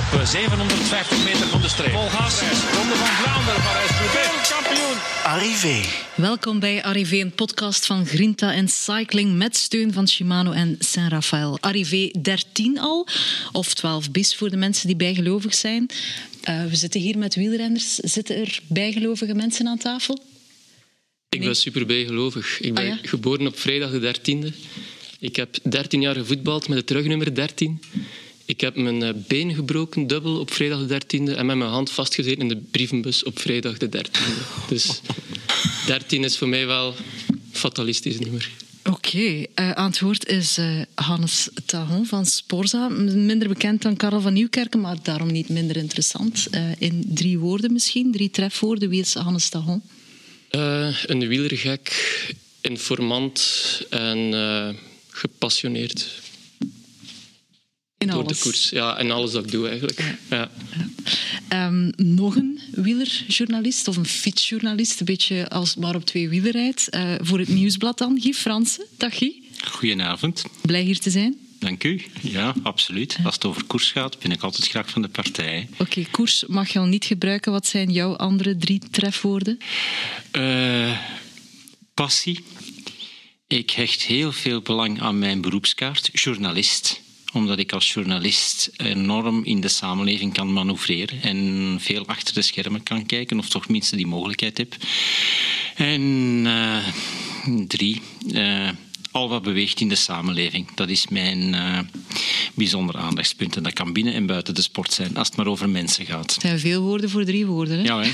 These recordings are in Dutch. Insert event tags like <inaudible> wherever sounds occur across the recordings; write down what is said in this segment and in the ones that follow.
op 750 eh, meter van de streep. Vol gas. Ronde van Vlaanderen, Parijs-Roubaix. Kampioen. Arrivé. Welkom bij Arrivé, een podcast van Grinta en Cycling met steun van Shimano en Saint-Raphaël. Arrivé 13 al, of 12 bis voor de mensen die bijgelovig zijn. Uh, we zitten hier met wielrenners. Zitten er bijgelovige mensen aan tafel? Ik ben super bijgelovig. Ik ben ah, ja? geboren op vrijdag de 13e. Ik heb 13 jaar gevoetbald met het rugnummer 13. Ik heb mijn eh, been gebroken, dubbel, op vrijdag de 13e. En met mijn hand vastgezeten in de brievenbus op vrijdag de 13e. Dus <laughs> 13 is voor mij wel een fatalistisch nummer. Oké, okay. uh, aan het woord is uh, Hannes Tahon van Sporza. Minder bekend dan Karel van Nieuwkerken, maar daarom niet minder interessant. Uh, in drie woorden misschien, drie trefwoorden. Wie is Hannes Tahon? een wielergek, informant en gepassioneerd. In door de koers. Ja, en alles dat ik doe eigenlijk. Ja. ja. Um, nog een wielerjournalist of een fietsjournalist, een beetje als maar op twee wielen rijdt. Uh, voor het nieuwsblad dan, Guy Fransen. Dag Guy. Goedenavond. Blij hier te zijn. Dank u. Ja, absoluut. Als het over koers gaat, ben ik altijd graag van de partij. Oké, okay, koers mag je al niet gebruiken. Wat zijn jouw andere drie trefwoorden? Uh, passie. Ik hecht heel veel belang aan mijn beroepskaart, journalist omdat ik als journalist enorm in de samenleving kan manoeuvreren en veel achter de schermen kan kijken, of toch minstens die mogelijkheid heb. En uh, drie, uh, al wat beweegt in de samenleving. Dat is mijn uh, bijzonder aandachtspunt. En dat kan binnen en buiten de sport zijn, als het maar over mensen gaat. Het zijn veel woorden voor drie woorden. Hè? Ja, hè?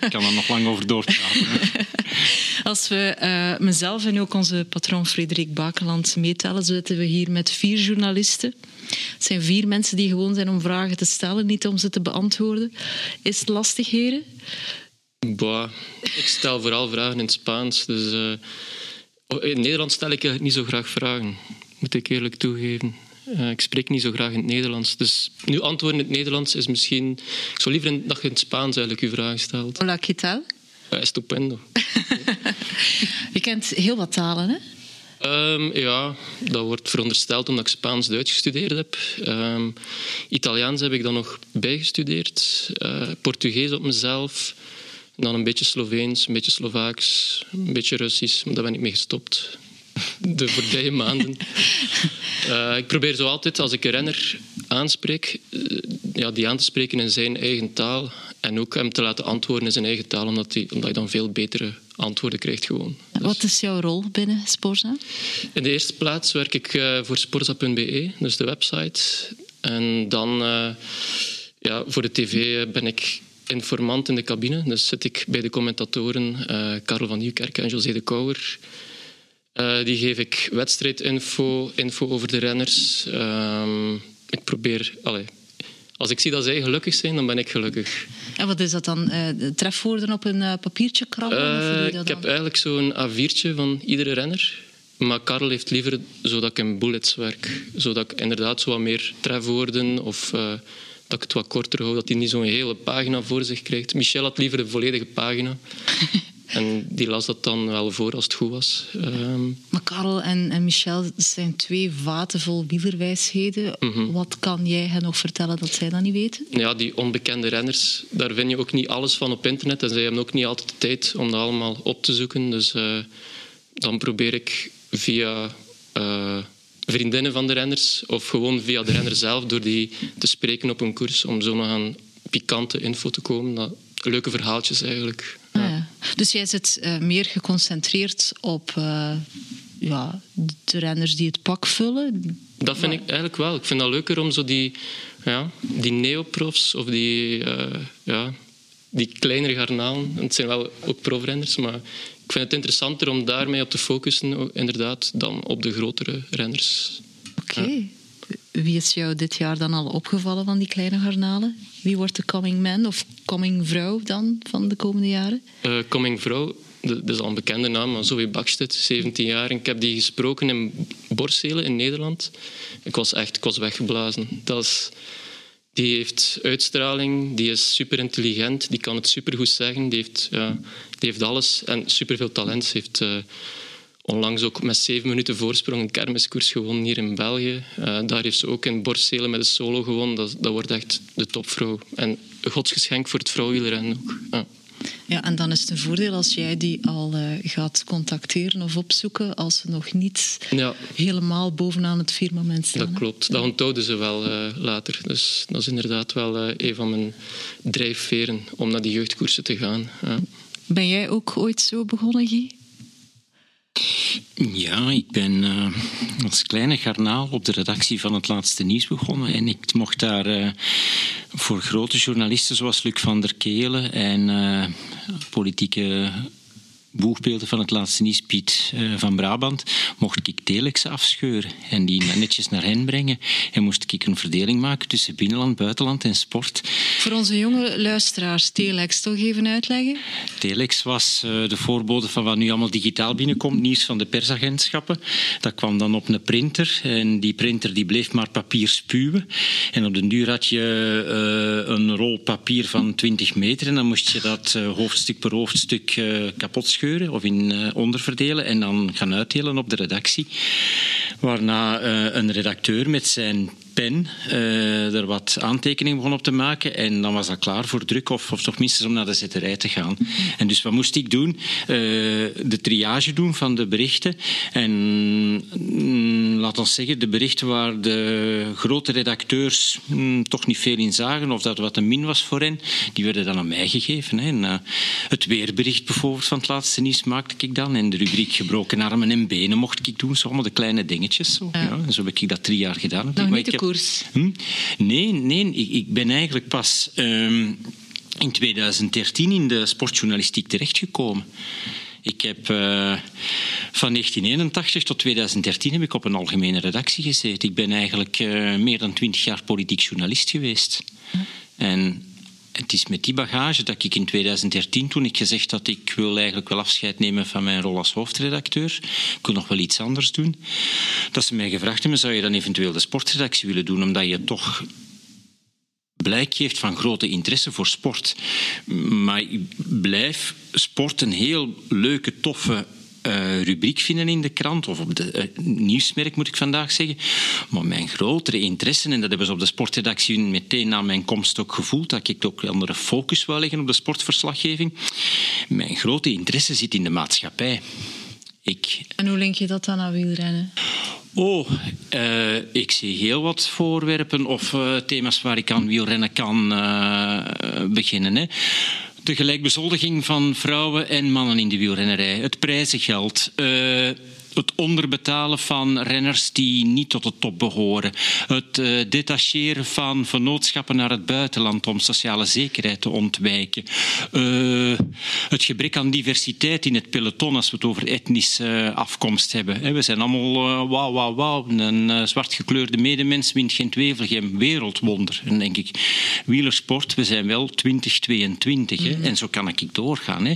ik kan er nog lang over doorpraten. <laughs> Als we uh, mezelf en ook onze patroon Frederik Bakeland meetellen, zitten we hier met vier journalisten. Het zijn vier mensen die gewoon zijn om vragen te stellen, niet om ze te beantwoorden. Is het lastig, heren? Bah, ik stel vooral vragen in het Spaans. Dus, uh, in Nederland stel ik niet zo graag vragen, moet ik eerlijk toegeven. Uh, ik spreek niet zo graag in het Nederlands. Dus nu antwoorden in het Nederlands is misschien... Ik zou liever dat je in het Spaans eigenlijk je vragen stelt. Hola, ¿qué tal? Uh, estupendo. <laughs> je kent heel wat talen, hè? Um, ja, dat wordt verondersteld omdat ik Spaans-Duits gestudeerd heb. Um, Italiaans heb ik dan nog bijgestudeerd. Uh, Portugees op mezelf. Dan een beetje Sloveens, een beetje Slovaaks, een beetje Russisch. Maar daar ben ik mee gestopt. De voorbije <laughs> maanden. Uh, ik probeer zo altijd, als ik een renner aanspreek, uh, ja, die aan te spreken in zijn eigen taal. En ook hem te laten antwoorden in zijn eigen taal, omdat, die, omdat je dan veel betere antwoorden krijgt gewoon. Wat is jouw rol binnen Sporza? In de eerste plaats werk ik uh, voor sporza.be, dus de website. En dan ja, voor de tv ben ik informant in de cabine. Dus zit ik bij de commentatoren uh, Karel van Nieuwkerk en José de Kouwer. Uh, die geef ik wedstrijdinfo, info over de renners. Uh, ik probeer... Allez, als ik zie dat zij gelukkig zijn, dan ben ik gelukkig. En wat is dat dan? Uh, trefwoorden op een papiertje krabben? ik heb eigenlijk zo'n A4'tje van iedere renner. Maar Karel heeft liever zodat ik in bullets werk. Zodat ik inderdaad zo wat meer trefwoorden of dat ik het wat korter hou, dat hij niet zo'n hele pagina voor zich krijgt. Michel had liever de volledige pagina. <laughs> En die las dat dan wel voor als het goed was. Um... Maar Karel en, en, Michel zijn twee vaten vol wielerwijsheden. Mm -hmm. Wat kan jij hen nog vertellen dat zij dat niet weten? Ja, die onbekende renners, daar vind je ook niet alles van op internet. En zij hebben ook niet altijd de tijd om dat allemaal op te zoeken. Dus uh, dan probeer ik via... Uh, vriendinnen van de renners of gewoon via de renner zelf door die te spreken op een koers om zo nog aan pikante info te komen. Dat, leuke verhaaltjes eigenlijk. Ah, ja. Dus jij zit uh, meer geconcentreerd op uh, ja, de renners die het pak vullen? Dat vind ik eigenlijk wel. Ik vind dat leuker om zo die, ja, die neoprofs of die, uh, ja, die kleinere garnalen. Het zijn wel ook profrenners, maar ik vind het interessanter om daarmee op te focussen, inderdaad, dan op de grotere renners. Oké. Okay. Ja. Wie is jou dit jaar dan al opgevallen van die kleine garnalen? Wie wordt de coming man of coming vrouw dan van de komende jaren? Uh, coming vrouw, dat is al een bekende naam, maar Zoe Bakstedt, 17 jaar. Ik heb die gesproken in Borselen in Nederland. Ik was echt ik was weggeblazen. Dat is, die heeft uitstraling, die is super intelligent, die kan het supergoed zeggen, die heeft, ja, die heeft alles en superveel talent. Heeft uh, onlangs ook met zeven minuten voorsprong een kermiskoers gewonnen hier in België. Uh, daar heeft ze ook in Borselen met een solo gewonnen. Dat, dat wordt echt de topvrouw. En een godsgeschenk voor het vrouwwielrennen ook. Ja. Ja, en dan is het een voordeel als jij die al uh, gaat contacteren of opzoeken als ze nog niet ja. helemaal bovenaan het firmament staan. Dat klopt. Dat onthouden ze wel uh, later. Dus dat is inderdaad wel uh, een van mijn drijfveren om naar die jeugdkoersen te gaan. Ja. Ben jij ook ooit zo begonnen, Guy? Ja, ik ben uh, als kleine garnaal op de redactie van het Laatste Nieuws begonnen. En ik mocht daar uh, voor grote journalisten zoals Luc van der Kelen en uh, politieke boegbeelden van het laatste nieuws, Piet uh, van Brabant, mocht ik telex afscheuren en die netjes naar hen brengen. En moest ik een verdeling maken tussen binnenland, buitenland en sport. Voor onze jonge luisteraars, telex toch even uitleggen? Telex was uh, de voorbode van wat nu allemaal digitaal binnenkomt, nieuws van de persagentschappen. Dat kwam dan op een printer en die printer die bleef maar papier spuwen. En op den duur had je uh, een rol papier van 20 meter en dan moest je dat hoofdstuk per hoofdstuk kapot scheuren of in uh, onderverdelen en dan gaan uitdelen op de redactie. Waarna uh, een redacteur met zijn pen uh, er wat aantekeningen begon op te maken. En dan was dat klaar voor druk, of, of toch minstens om naar de zetterij te gaan. En dus wat moest ik doen? Uh, de triage doen van de berichten. En mm, laat ons zeggen, de berichten waar de grote redacteurs mm, toch niet veel in zagen, of dat wat een min was voor hen, die werden dan aan mij gegeven. Hè. En, uh, het weerbericht bijvoorbeeld van het laatste nieuws maakte ik dan. En de rubriek gebroken armen en benen mocht ik doen. Zo allemaal de kleine dingetjes. Zo. Ja. Ja, en zo heb ik dat drie jaar gedaan. Koers? Hm? Nee, nee ik, ik, ben eigenlijk pas um, in 2013 in de sportjournalistiek terechtgekomen. Ik heb uh, van 1981 tot 2013 heb ik op een algemene redactie gezeten. Ik ben eigenlijk uh, meer dan twintig jaar politiek journalist geweest. Hm. En het is met die bagage dat ik in 2013, toen ik gezegd had ik wil eigenlijk wel afscheid nemen van mijn rol als hoofdredacteur, ik wil nog wel iets anders doen, dat ze mij gevraagd hebben, zou je dan eventueel de sportredactie willen doen, omdat je toch blijk geeft van grote interesse voor sport. Maar ik blijf sport een heel leuke, toffe uh, rubriek vinden in de krant, of op de uh, nieuwsmerk moet ik vandaag zeggen. Maar mijn grotere interesse, en dat hebben ze op de sportredactie meteen na mijn komst ook gevoeld, dat ik ook andere focus wil leggen op de sportverslaggeving. Mijn grote interesse zit in de maatschappij. Ik... En hoe link je dat dan aan wielrennen? Oh, uh, ik zie heel wat voorwerpen of uh, thema's waar ik aan wielrennen kan uh, beginnen. Hè de gelijkbezoldiging van vrouwen en mannen in de wielrennerij, het prijzengeld, uh, het onderbetalen van renners die niet tot de top behoren, het uh, detacheren van vennootschappen naar het buitenland om sociale zekerheid te ontwijken, uh, het gebrek aan diversiteit in het peloton als we het over etnische afkomst hebben. We zijn allemaal wauw, wauw, wauw. Een zwart gekleurde medemens wint geen twijfel, geen wereldwonder. En denk ik, wielersport, we zijn wel 2022 mm -hmm. en zo kan ik doorgaan. Hè.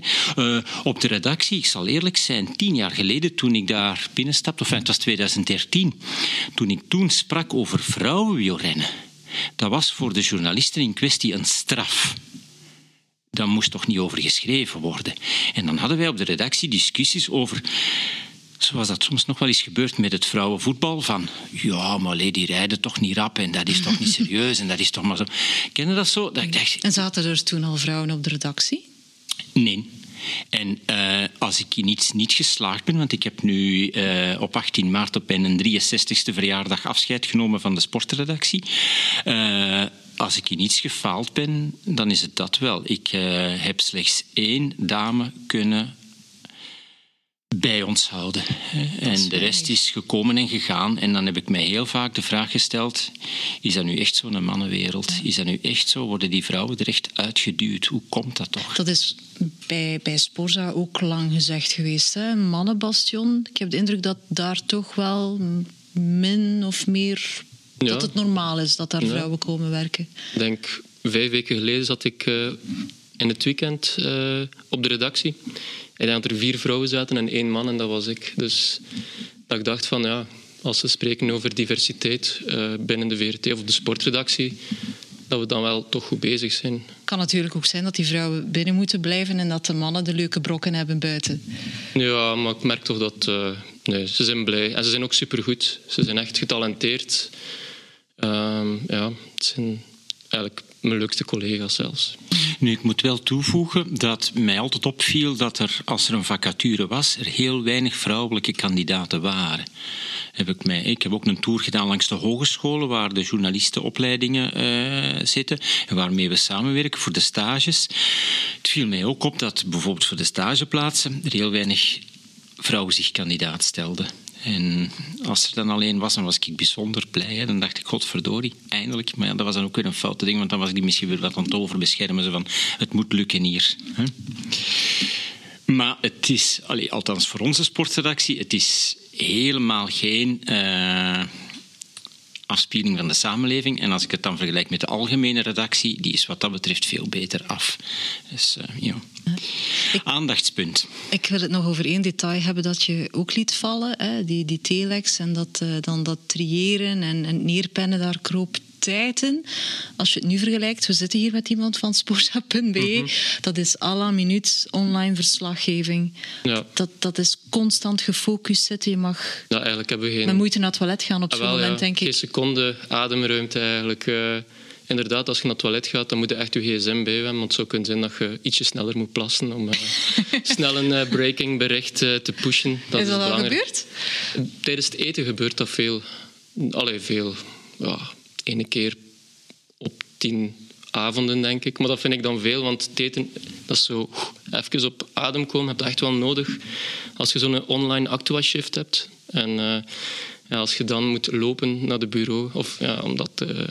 op de redactie, ik zal eerlijk zijn, tien jaar geleden toen ik daar binnenstapte, of het was 2013, toen ik toen sprak over vrouwenwielrennen. Dat was voor de journalisten in kwestie een straf. Daar moest toch niet over geschreven worden. En dan hadden wij op de redactie discussies over zoals dat soms nog wel eens gebeurt met het vrouwenvoetbal, van ja, maar die rijden toch niet rap en dat is toch niet serieus en dat is toch maar zo. Ken je dat zo? Dat ik dacht, en zaten er toen al vrouwen op de redactie? Nee. En uh, als ik in iets niet geslaagd ben, want ik heb nu uh, op 18 maart op mijn 63ste verjaardag afscheid genomen van de sportredactie. Uh, als ik in iets gefaald ben, dan is het dat wel. Ik heb slechts één dame kunnen bij ons houden. En de rest is gekomen en gegaan. En dan heb ik mij heel vaak de vraag gesteld: is dat nu echt zo'n mannenwereld? Is dat nu echt zo? Worden die vrouwen er echt uitgeduwd? Hoe komt dat toch? Dat is bij, bij Sporza ook lang gezegd geweest. Hè? Mannenbastion. Ik heb de indruk dat daar toch wel min of meer. Ja. Dat het normaal is dat daar vrouwen ja. komen werken. Ik denk, vijf weken geleden zat ik uh, in het weekend uh, op de redactie. Dat er vier vrouwen zaten en één man en dat was ik. Dus dat ik dacht van ja, als we spreken over diversiteit uh, binnen de VRT of de sportredactie, dat we dan wel toch goed bezig zijn. Het kan natuurlijk ook zijn dat die vrouwen binnen moeten blijven en dat de mannen de leuke brokken hebben buiten. Ja, maar ik merk toch dat... Uh, nee, ze zijn blij. En ze zijn ook supergoed. Ze zijn echt getalenteerd. Um, ja, het zijn eigenlijk mijn leukste collega's zelfs. Nu, ik moet wel toevoegen dat mij altijd opviel dat er, als er een vacature was, er heel weinig vrouwelijke kandidaten waren. Heb ik, mij, ik heb ook een tour gedaan langs de hogescholen waar de journalistenopleidingen uh, zitten en waarmee we samenwerken voor de stages. Het viel mij ook op dat bijvoorbeeld voor de stageplaatsen er heel weinig vrouwen zich kandidaat stelden. En als er dan alleen was, dan was ik bijzonder blij. Hè. Dan dacht ik, godverdorie, eindelijk. Maar ja, dat was dan ook weer een foute ding, want dan was ik die misschien weer wat aan het overbeschermen. Van, het moet lukken hier. Hè. Maar het is, althans voor onze sportredactie, het is helemaal geen... Uh, afspiegeling van de samenleving. En als ik het dan vergelijk met de algemene redactie, die is wat dat betreft veel beter af. Dus uh, ja. Aandachtspunt. Ik wil het nog over één detail hebben dat je ook liet vallen. Hè? Die, die telex en dat, uh, dan dat triëren en, en neerpennen, daar kroop tijden. Als je het nu vergelijkt, we zitten hier met iemand van sporta.be. Mm Dat is à la minuut online verslaggeving. Ja. Dat, dat is constant gefocust zitten. Je mag ja, eigenlijk hebben we geen... met moeite naar het toilet gaan op ah, zo'n moment, denk ik. Geen seconde ademruimte eigenlijk. Uh, inderdaad, als je naar het toilet gaat, dan moet je echt je gsm bij hebben. Want het zou kunnen zijn dat je ietsje sneller moet plassen om uh, <laughs> snel een uh, breaking bericht te pushen. Dat is dat al gebeurd? Tijdens het eten gebeurt dat veel. Allee, veel. Ja, ene keer op tien avonden, denk ik. Maar dat vind ik dan veel, want dat is zo even op adem komen, heb je echt wel nodig. Als je zo'n online actua-shift hebt en uh, ja, als je dan moet lopen naar de bureau, of ja, omdat... Uh,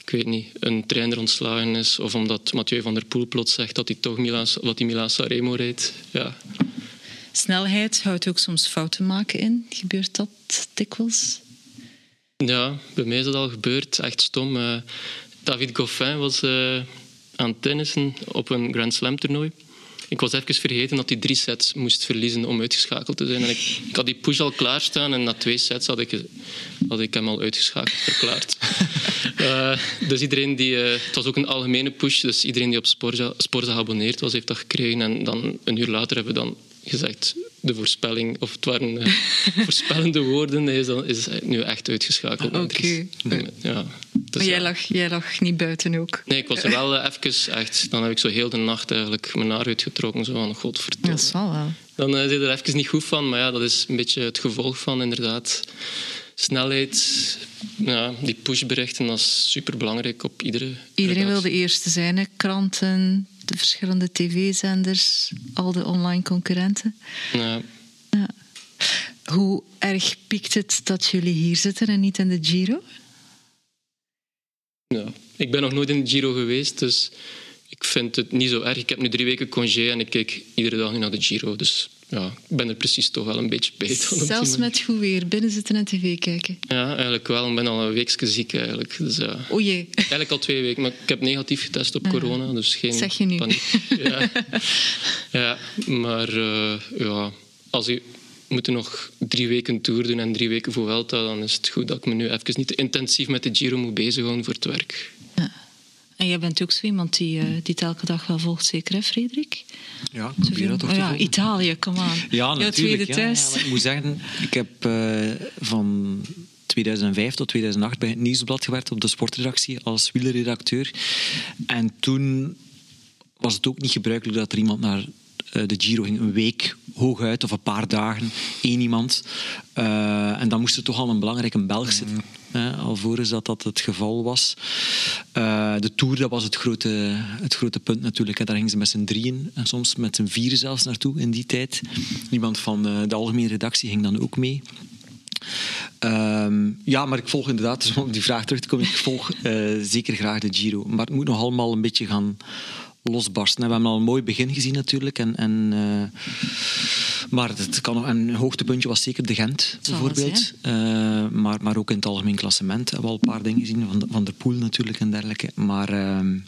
ik weet niet, een trainer ontslagen is of omdat Mathieu van der Poel plots zegt dat hij toch Milan, dat hij Milan Sanremo rijdt. Ja. Snelheid houdt ook soms fouten maken in. Gebeurt dat dikwijls? Ja, bij mij is dat al gebeurd. Echt stom. Uh, David Goffin was uh, aan tennissen op een Grand Slam toernooi. Ik was even vergeten dat hij drie sets moest verliezen om uitgeschakeld te zijn. En ik, ik had die push al klaarstaan en na twee sets had ik, had ik hem al uitgeschakeld verklaard. uh, <laughs> dus iedereen die... het was ook een algemene push, dus iedereen die op Sporza, Sporza geabonneerd was, heeft dat gekregen. En dan een uur later hebben we dan gezegd de voorspelling, of het waren uh, <laughs> voorspellende woorden, is, dan, is nu echt uitgeschakeld. Oké. Okay. Ja, dus maar jij, lag, jij lag niet buiten ook? Nee, ik was er wel uh, even echt... Dan heb ik zo heel de nacht eigenlijk mijn haar uitgetrokken. Zo van, godverdomme. Dat zal wel. Dan uh, zit er even niet goed van. Maar ja, dat is een beetje het gevolg van inderdaad snelheid, ja, die pushberichten, dat is superbelangrijk op iedere Iedereen wil de eerste zijn, hè? kranten, de verschillende tv-zenders, al de online concurrenten. Ja. ja. Hoe erg piekt het dat jullie hier zitten en niet in de Giro? Ja, ik ben nog nooit in de Giro geweest, dus ik vind het niet zo erg. Ik heb nu drie weken congé en ik kijk iedere dag nu naar de Giro. Dus ja, ik ben er precies toch wel een beetje bij. Zelfs met goed weer, binnen zitten en tv kijken? Ja, eigenlijk wel. Ik ben al een weekje ziek eigenlijk. Dus, ja. O jee. Eigenlijk al twee weken, maar ik heb negatief getest op corona, dus geen zeg je nu. paniek. <laughs> Ja, ja maar uh, ja, als je moet nog drie weken tour doen en drie weken voor Welta, dan is het goed dat ik me nu even niet te intensief met de Giro moet bezighouden voor het werk. En jij bent ook zo iemand die, uh, die het elke dag wel volgt, zeker hè, Frederik? Ja, ik probeer dat toch oh, ja, Italië, kom aan. <laughs> Ja, natuurlijk. Ja, ja, ik moet zeggen, ik heb uh, van 2005 tot 2008 bij het Nieuwsblad gewerkt op de sportredactie als wielerredacteur. En toen was het ook niet gebruikelijk dat er iemand naar eh, de Giro ging een week hooguit of een paar dagen, één iemand. Uh, en dan moest er toch al een belangrijke Belg zitten. Mm. alvorens dat dat het geval was. Uh, de Tour, dat was het grote, het grote punt natuurlijk. Hè. Daar gingen ze met z'n drieën en soms met z'n vieren zelfs naartoe in die tijd. Iemand van de algemene redactie ging dan ook mee. Um, ja, maar ik volg inderdaad, <laughs> om op die vraag terug te komen, ik volg uh, zeker graag de Giro. Maar het moet nog allemaal een beetje gaan losbarsten. We hebben al een mooi begin gezien natuurlijk. En, en, uh, maar het kan nog, een hoogtepuntje was zeker de Gent, bijvoorbeeld. Uh, maar, maar ook in het algemeen klassement hebben we al een paar dingen gezien. Van, van der Poel natuurlijk en dergelijke. Maar uh,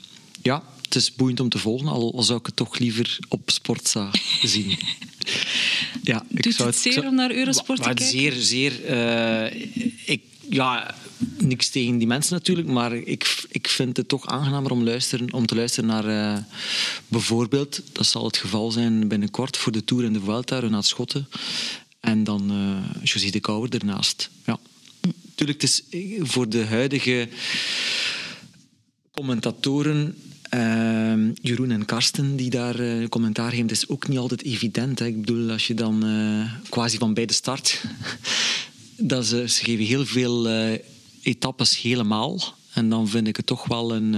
ja, het is boeiend om te volgen. Al, al zou ik het toch liever op Sportza zien. <laughs> ja, ik Doet zou het zeer om naar Eurosport te kijken? Zeer, zeer... ik, ja, niks tegen die mensen natuurlijk, maar ik, ik vind het toch aangenamer om, luisteren, om te luisteren naar uh, bijvoorbeeld, dat zal het geval zijn binnenkort voor de Tour en de Vuelta, Renat Schotten. En dan uh, de Kouwer ernaast. Ja. Natuurlijk, het is voor de huidige commentatoren Jeroen en Karsten die daar commentaar geven, is ook niet altijd evident. Hè. Ik bedoel, als je dan quasi van bij de start... <laughs> dat ze, ze geven heel veel etappes helemaal. En dan vind ik het toch wel een,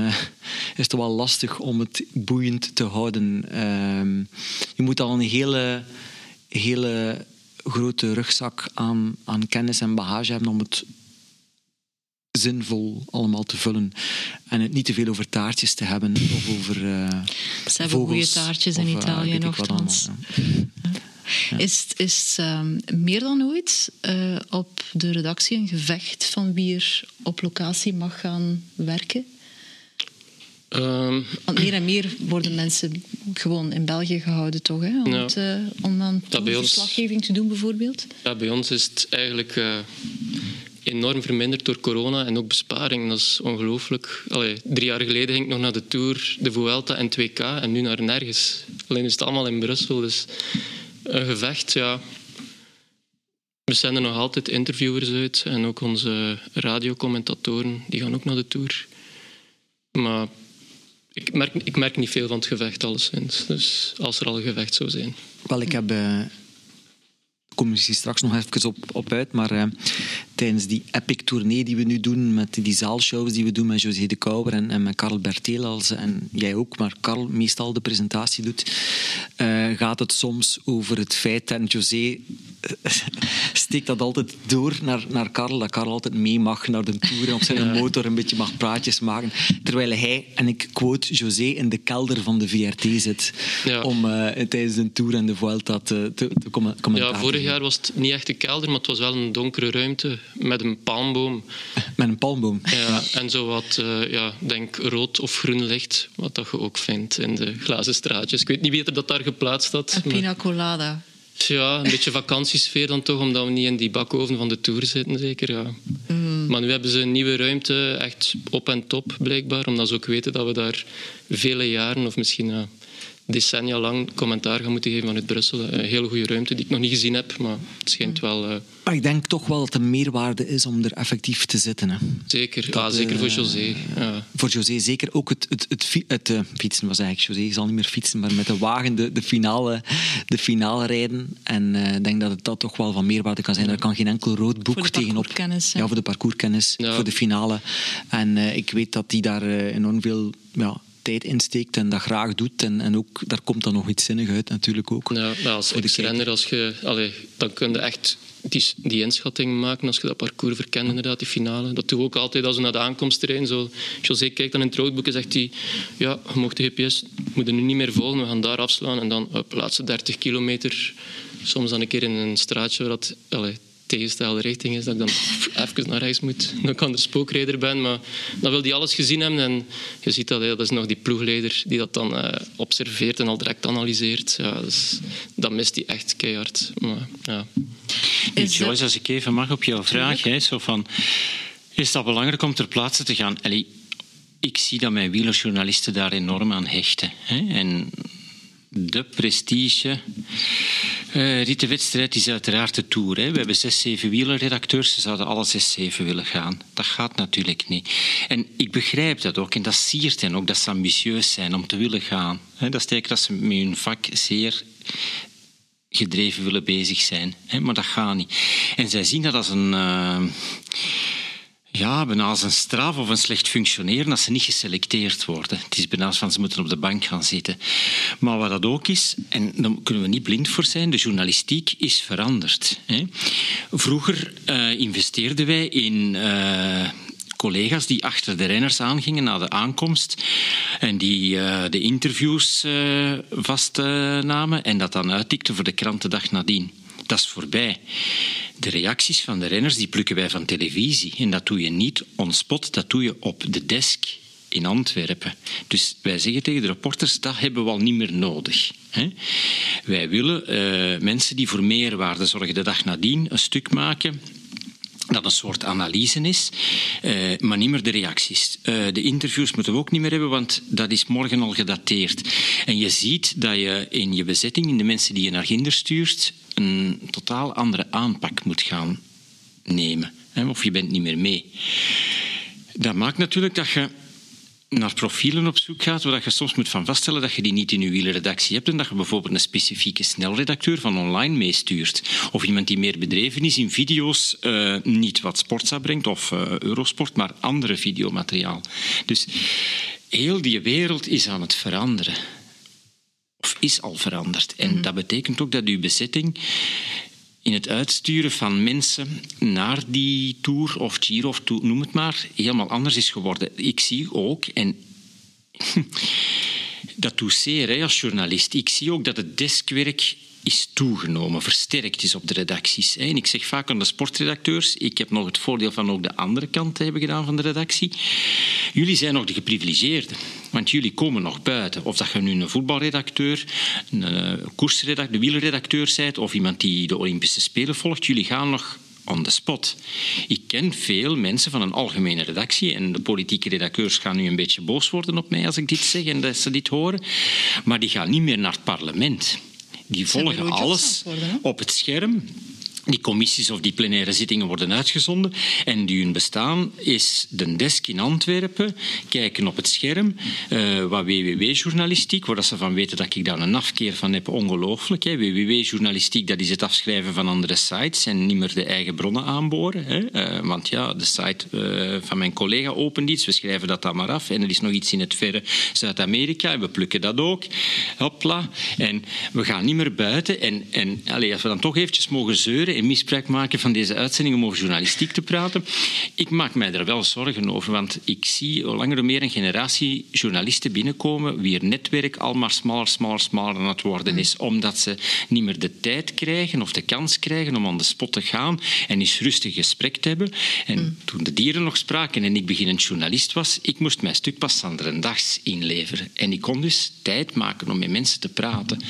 is het wel lastig om het boeiend te houden. Ehm, je moet al een hele, hele grote rugzak aan, aan kennis en bagage hebben om het zinvol allemaal te vullen. En het niet te veel over taartjes te hebben of over uh, Ze hebben goede taartjes in uh, Italië nogthans. Ja. Is, is um, meer dan ooit uh, op de redactie een gevecht van wie er op locatie mag gaan werken? Um, Want meer en meer worden mensen gewoon in België gehouden, toch? Hè? Om, Ja. het, uh, om aan ons- verslaggeving te doen, bijvoorbeeld. Ja, bij ons is het eigenlijk eh, enorm verminderd door corona en ook besparing. Dat is ongelooflijk. Drie jaar geleden ging ik nog naar de Tour, de Vuelta en 2K en nu naar nergens. Alleen is het allemaal in Brussel. Dus een gevecht, ja. We zenden nog altijd interviewers uit en ook onze radiocommentatoren, die gaan ook naar de Tour. Maar ik merk, ik merk niet veel van het gevecht, alleszins. Dus als er al een gevecht zou zijn. Wel, ik heb... eh kom straks nog even op, op uit, maar eh, tijdens die epic tournee die we nu doen, met die zaalshows die we doen met José de Kouwer en, en met Karel Bertel, en jij ook, maar Karel meestal de presentatie doet, eh, gaat het soms over het feit, en José steekt dat altijd door naar, naar Karel, dat Karel altijd mee mag naar de tour en op zijn motor een beetje mag praatjes maken, terwijl hij, en ik quote José, in de kelder van de VRT zit Ja. om eh, tijdens de tour en de Vuelta te, te, te commen- commentaar Ja, vorig jaar was het niet echt een kelder, maar het was wel een donkere ruimte met een palmboom. <laughs> Met een palmboom. Ja, en zo wat, eh, ja, denk rood of groen licht, wat dat je ook vindt in de glazen straatjes. Ik weet niet wie er dat daar geplaatst had. Een pina colada. Ja, een beetje vakantiesfeer dan toch, omdat we niet in die bakoven van de Tour zitten, zeker. Ja. Maar nu hebben ze een nieuwe ruimte, echt op en top blijkbaar, omdat ze ook weten dat we daar vele jaren, of misschien ja, decennia lang, commentaar gaan moeten geven vanuit Brussel. Een hele goede ruimte die ik nog niet gezien heb, maar het schijnt wel... eh, Maar ik denk toch wel dat het een meerwaarde is om er effectief te zitten. Hè. Zeker, Dat, ja, zeker voor eh, José. Ja. Voor José zeker ook het, het, het, fi- het eh, fietsen was eigenlijk José zal niet meer fietsen, maar met de wagen de, de, finale, de finale rijden. En eh, ik denk dat het dat toch wel van meerwaarde kan zijn. Er kan geen enkel rood boek Voor de tegenop. Ja, voor de parcourskennis, Ja. voor de finale. En eh, ik weet dat hij daar eh, enorm veel ja, tijd in steekt en dat graag doet. En, en ook, daar komt dan nog iets zinnig uit natuurlijk ook. Ja, als ex-renner, als je, dan kun je echt die, die inschatting maken als je dat parcours verkent, inderdaad, die finale. Dat doen we ook altijd als we naar de aankomst rijden. Zo, José kijkt dan in het roodboek en zegt hij, ja, je mocht de GPS, we moeten nu niet meer volgen, we gaan daar afslaan. En dan, op de laatste 30 kilometer, soms dan een keer in een straatje waar dat tegenstelde richting is, dat ik dan <laughs> even naar rechts moet. Dan kan er spookrijder ben, maar dan wil hij alles gezien hebben. En je ziet dat, dat is nog die ploegleider die dat dan eh, observeert en al direct analyseert. Ja, dus, dat mist hij echt keihard. Maar, ja. Is dat- Joyce, als ik even mag op jouw vraag, hè, zo van, is dat belangrijk om ter plaatse te gaan? Allee, ik zie dat mijn wielerjournalisten daar enorm aan hechten. Hè, en de prestige eh rittenwedstrijd is uiteraard de Tour. Hè. We hebben zes, zeven wielerredacteurs. Ze zouden alle zes, zeven willen gaan. Dat gaat natuurlijk niet. En ik begrijp dat ook. En dat siert hen ook dat ze ambitieus zijn om te willen gaan. Hè. Dat eigenlijk dat ze met hun vak zeer gedreven willen bezig zijn. Hè, maar dat gaat niet. En zij zien dat als een... eh, ja, bijna als een straf of een slecht functioneren als ze niet geselecteerd worden. Het is bijna van ze moeten op de bank gaan zitten. Maar wat dat ook is, en daar kunnen we niet blind voor zijn, de journalistiek is veranderd. Hè. Vroeger eh, investeerden wij in... eh, collega's die achter de renners aangingen na de aankomst en die eh, de interviews vastnamen en dat dan uittikten voor de krantendag nadien. Dat is voorbij. De reacties van de renners die plukken wij van televisie. En dat doe je niet on spot, dat doe je op de desk in Antwerpen. Dus wij zeggen tegen de reporters, dat hebben we al niet meer nodig. Hè? Wij willen eh, mensen die voor meerwaarde zorgen de dag nadien een stuk maken dat een soort analyse is, uh, maar niet meer de reacties. Uh, de interviews moeten we ook niet meer hebben, want dat is morgen al gedateerd. En je ziet dat je in je bezetting, in de mensen die je naar Ginder stuurt, een totaal andere aanpak moet gaan nemen. Hè, of je bent niet meer mee. Dat maakt natuurlijk dat je naar profielen op zoek gaat, waar je soms moet van vaststellen dat je die niet in je wielerredactie hebt en dat je bijvoorbeeld een specifieke snelredacteur van online meestuurt. Of iemand die meer bedreven is in video's, uh, niet wat Sportza brengt of uh, Eurosport, maar andere videomateriaal. Dus heel die wereld is aan het veranderen. Of is al veranderd. En mm -hmm. dat betekent ook dat uw bezetting in het uitsturen van mensen naar die tour of Giro of noem het maar, helemaal anders is geworden. Ik zie ook, en <laughs> dat doet zeer hè, als journalist, ik zie ook dat het deskwerk is toegenomen, versterkt is op de redacties. En ik zeg vaak aan de sportredacteurs, ik heb nog het voordeel van ook de andere kant te hebben gedaan van de redactie. Jullie zijn nog de geprivilegeerden, want jullie komen nog buiten. Of dat je nu een voetbalredacteur, een koersredacteur, de wielredacteur bent, of iemand die de Olympische Spelen volgt, jullie gaan nog on the spot. Ik ken veel mensen van een algemene redactie en de politieke redacteurs gaan nu een beetje boos worden op mij als ik dit zeg en dat ze dit horen, maar die gaan niet meer naar het parlement. Die volgen alles op het scherm. Die commissies of die plenaire zittingen worden uitgezonden. En die hun bestaan is de desk in Antwerpen, kijken op het scherm, uh, wat WWW-journalistiek, waar ze van weten dat ik daar een afkeer van heb, ongelooflijk. WWW-journalistiek, dat is het afschrijven van andere sites en niet meer de eigen bronnen aanboren. Hè. Uh, want ja, de site uh, van mijn collega opent iets, we schrijven dat dan maar af en er is nog iets in het verre Zuid-Amerika en we plukken dat ook. Hopla. En we gaan niet meer buiten. En, en allez, als we dan toch eventjes mogen zeuren, en misbruik maken van deze uitzending om over journalistiek te praten. Ik maak mij er wel zorgen over, want ik zie hoe langer hoe meer een generatie journalisten binnenkomen wie er netwerk al maar smaller, smaller, smaller aan het worden is, omdat ze niet meer de tijd krijgen of de kans krijgen om aan de spot te gaan en eens rustig gesprek te hebben. En mm. toen de dieren nog spraken en ik beginnend journalist was, ik moest mijn stuk pas dags inleveren. En ik kon dus tijd maken om met mensen te praten.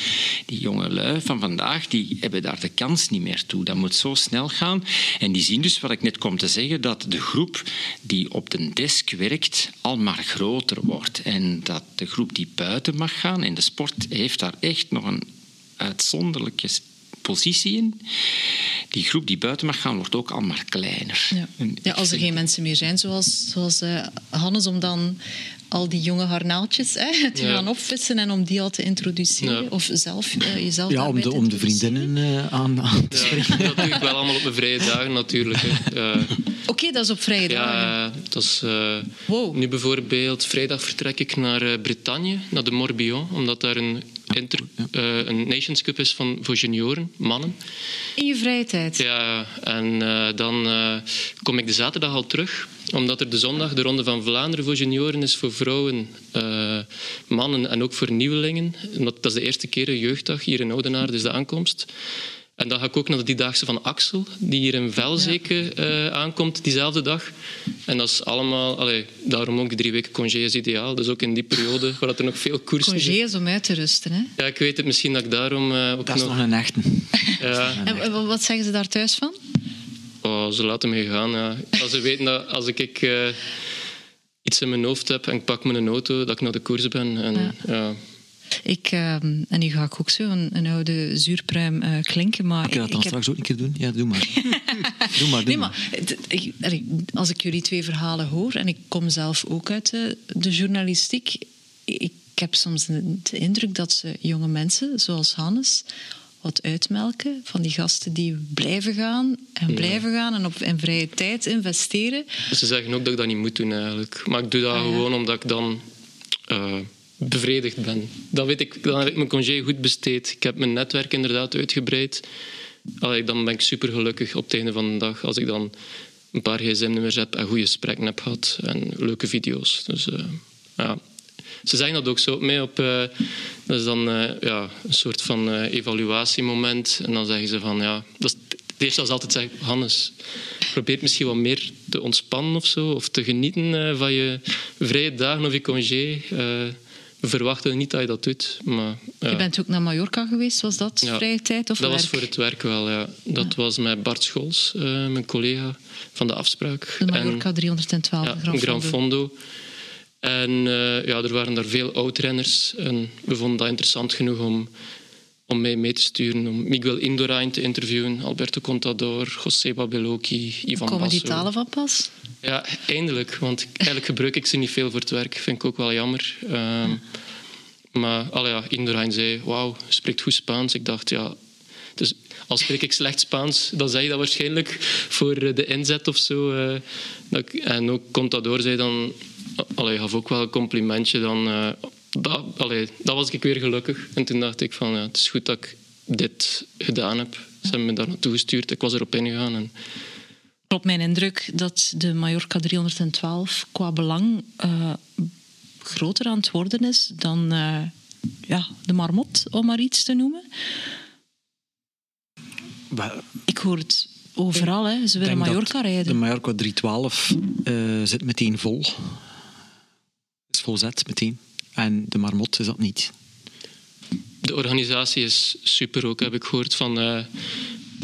Die jonge lui van vandaag, die hebben daar de kans niet meer toe dat moet zo snel gaan. En die zien dus, wat ik net kom te zeggen, dat de groep die op de desk werkt al maar groter wordt. En dat de groep die buiten mag gaan, en de sport heeft daar echt nog een uitzonderlijke positie in. Die groep die buiten mag gaan, wordt ook al maar kleiner. Ja. ja als er geen mensen meer zijn, zoals, zoals uh, Hannes, om dan al die jonge harnaaltjes hè, te gaan opvissen en om die al te introduceren. Of zelf, uh, jezelf Ja, om de, om de vriendinnen uh, aan, aan, te spreken. dat doe ik wel allemaal op mijn vrije dagen natuurlijk. Uh, <laughs> Oké, okay, dat is op vrije dagen. Ja, dat is... Wow. Nu bijvoorbeeld, vrijdag vertrek ik naar Bretagne, naar de Morbihan, omdat daar een inter, uh, een Nations Cup is van, voor junioren, mannen. In je vrije tijd? Ja, en uh, dan uh, kom ik de zaterdag al terug, omdat er de zondag de Ronde van Vlaanderen voor junioren is voor vrouwen, mannen en ook voor nieuwelingen. Dat, dat is de eerste keer een jeugddag hier in Oudenaarde, dus de aankomst. En dan ga ik ook naar de Diedaagse van Axel, die hier in Velzeke uh, aankomt diezelfde dag. En dat is allemaal... Allee, daarom ook drie weken congé is ideaal. Dus ook in die periode, waar er nog veel koersen Congé is om uit te rusten, hè? Ja, ik weet het. Misschien dat ik daarom uh, ook Dat is nog, een echte. Ja. En wat zeggen ze daar thuis van? Oh, ze laten me gaan, ja. Als ze weten dat als ik uh, iets in mijn hoofd heb en ik pak mijn auto, dat ik naar de koers ben. En, ja. ja ik, uh, en nu ga ik ook zo een, een oude zuurpruim uh, klinken. Maar ik kan dat dan straks ook een keer doen. Ja, doe maar. <laughs> doe maar, doe nee, maar. Ik, als ik jullie twee verhalen hoor, en ik kom zelf ook uit de, de journalistiek, ik heb soms de indruk dat ze jonge mensen, zoals Hannes, wat uitmelken van die gasten die blijven gaan en blijven gaan en op in vrije tijd investeren. Ze zeggen ook dat ik dat niet moet doen eigenlijk. Maar ik doe dat ah, gewoon omdat ik dan... Uh, bevredigd ben. Dan, weet ik, dan heb ik mijn congé goed besteed. Ik heb mijn netwerk inderdaad uitgebreid. Allee, dan ben ik super gelukkig op het einde van de dag als ik dan een paar gsm-nummers heb en goede gesprekken heb gehad en leuke video's. Dus uh, ja. Ze zeggen dat ook zo op mij. Op, uh, dat is dan uh, ja, een soort van evaluatiemoment. En dan zeggen ze van ja, dat is het eerste als altijd zeggen, Hannes, probeer misschien wat meer te ontspannen of zo, of te genieten van je vrije dagen of je congé verwachtte niet dat je dat doet. Maar, ja. Je bent ook naar Mallorca geweest, was dat Ja. vrije tijd of Dat was voor het werk wel, ja. Dat was met Bart Scholz, eh, mijn collega van de afspraak. De En- Mallorca 312 ja, Gran Gran Fondo. En eh, ja, er waren daar veel oud-renners. En we vonden dat interessant genoeg om, om mij mee te sturen. Om Miguel Indurain te interviewen, Alberto Contador, José Babelocchi, Ivan Komen die Basso. talen van pas? Ja, eindelijk. Want eigenlijk gebruik ik ze niet veel voor het werk. Vind ik ook wel jammer. Ehm, maar allee, ja, Indurain zei, wauw, spreekt goed Spaans. Ik dacht, ja... Dus al spreek ik slecht Spaans, dan zeg je dat waarschijnlijk voor eh, de inzet of zo. eh, en ook Contador zei dan... Allee, gaf ook wel een complimentje. Dan, eh, dat, allee, dat was ik weer gelukkig. En toen dacht ik van, ja, het is goed dat ik dit gedaan heb. Ze hebben me daar naartoe gestuurd. Ik was erop ingegaan. En, Klopt mijn indruk dat de Mallorca 312 qua belang eh, groter aan het worden is dan eh, ja, de Marmot, om maar iets te noemen. Ik hoor het overal, hè. ze willen Mallorca rijden. De Mallorca 312 eh, zit meteen vol. Is vol zet meteen. En de Marmot is dat niet. De organisatie is super ook, heb ik gehoord van eh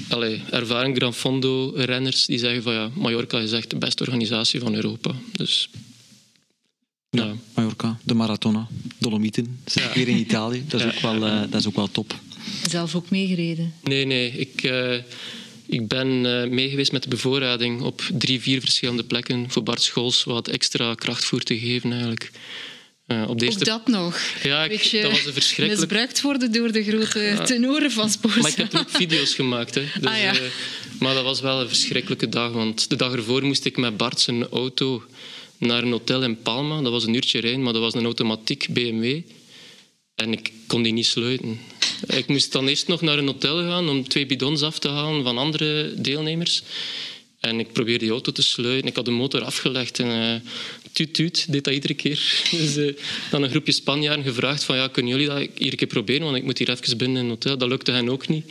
allee, ervaren Gran Fondo renners die zeggen van ja, Mallorca is echt de beste organisatie van Europa. Dus ja, Mallorca, de Maratona, Dolomieten. Zit Ja. weer in Italië. Dat is, Ja. ook wel, eh, dat is ook wel top. Zelf ook meegereden. nee, nee, ik, eh, ik ben eh mee geweest met de bevoorrading op drie, vier verschillende plekken voor Bart Scholz wat extra krachtvoer te geven eigenlijk. Eh, op Ook dat nog. Ja, ik- Beetje dat was een verschrikkelijk- misbruikt worden door de grote tenoren van Sporza. Maar ik heb er ook video's gemaakt. Hè. Dus, Ah, ja. eh, maar dat was wel een verschrikkelijke dag. Want de dag ervoor moest ik met Bart zijn auto naar een hotel in Palma. Dat was een uurtje rijden, maar dat was een automatiek BMW. En ik kon die niet sluiten. Ik moest dan eerst nog naar een hotel gaan om twee bidons af te halen van andere deelnemers. En ik probeerde die auto te sluiten. Ik had de motor afgelegd en eh tuut tuut, deed dat iedere keer. <laughs> Dus eh, dan een groepje Spanjaarden gevraagd van ja, kunnen jullie dat hier een keer proberen? Want ik moet hier even binnen in een hotel. Dat lukte hen ook niet.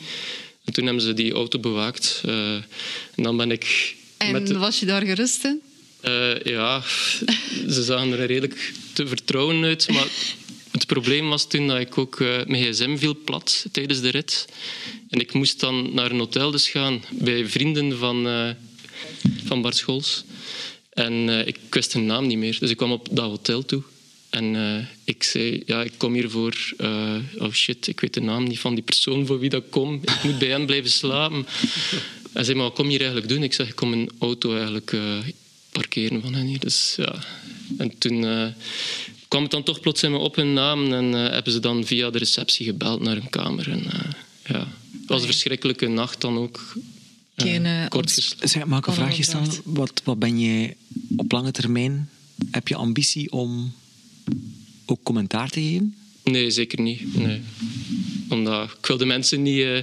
En toen hebben ze die auto bewaakt. Eh, en dan ben ik En met de- was je daar gerust in? ja, ze zagen er redelijk te vertrouwen uit. Maar <laughs> probleem was toen dat ik ook... eh, mijn gsm viel plat tijdens de rit. En ik moest dan naar een hotel dus gaan bij vrienden van, eh, van Bart Scholz. En eh, ik wist hun naam niet meer. Dus ik kwam op dat hotel toe. En ik zei, ja, ik kom hier voor... oh shit, ik weet de naam niet van die persoon voor wie dat kom. Ik moet bij hen blijven slapen. Hij zei, maar wat kom je hier eigenlijk doen? Ik zeg, ik kom een auto eigenlijk parkeren van hen hier. Dus, ja. En toen kwam het dan toch plots in me op hun naam. En eh, hebben ze dan via de receptie gebeld naar hun kamer. En, eh, ja. Het was een verschrikkelijke nacht dan ook. Eh, Geen, kort gesloten. Zeg, mag ik een vraagje stellen? overdracht. Wat, wat ben jij op lange termijn? Heb je ambitie om ook commentaar te geven? Nee, zeker niet. Nee. Omdat ik wil de mensen niet eh,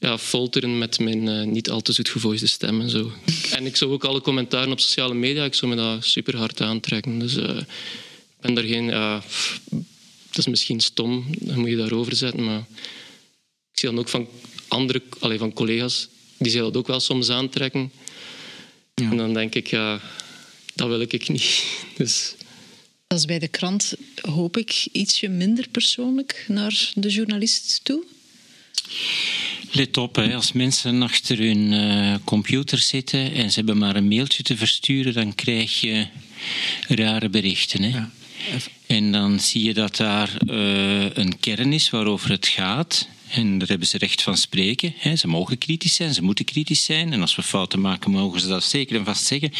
ja, folteren met mijn niet al te zoetgevoiste stem en zo. <laughs> En ik zou ook alle commentaren op sociale media, ik zou me dat super hard aantrekken. Dus eh, ben daar geen... ja, pff, dat is misschien stom, dan moet je daarover zetten, maar ik zie dan ook van andere allee, van collega's, die zich dat ook wel soms aantrekken. Ja. En dan denk ik, ja, dat wil ik niet. <laughs> Dus... Dat is bij de krant, hoop ik, ietsje minder persoonlijk naar de journalist toe. Let op, hè, als mensen achter hun eh, computer zitten en ze hebben maar een mailtje te versturen, dan krijg je rare berichten. Hè. Ja. En dan zie je dat daar eh, een kern is waarover het gaat. En daar hebben ze recht van spreken. Ze mogen kritisch zijn, ze moeten kritisch zijn. En als we fouten maken, mogen ze dat zeker en vast zeggen.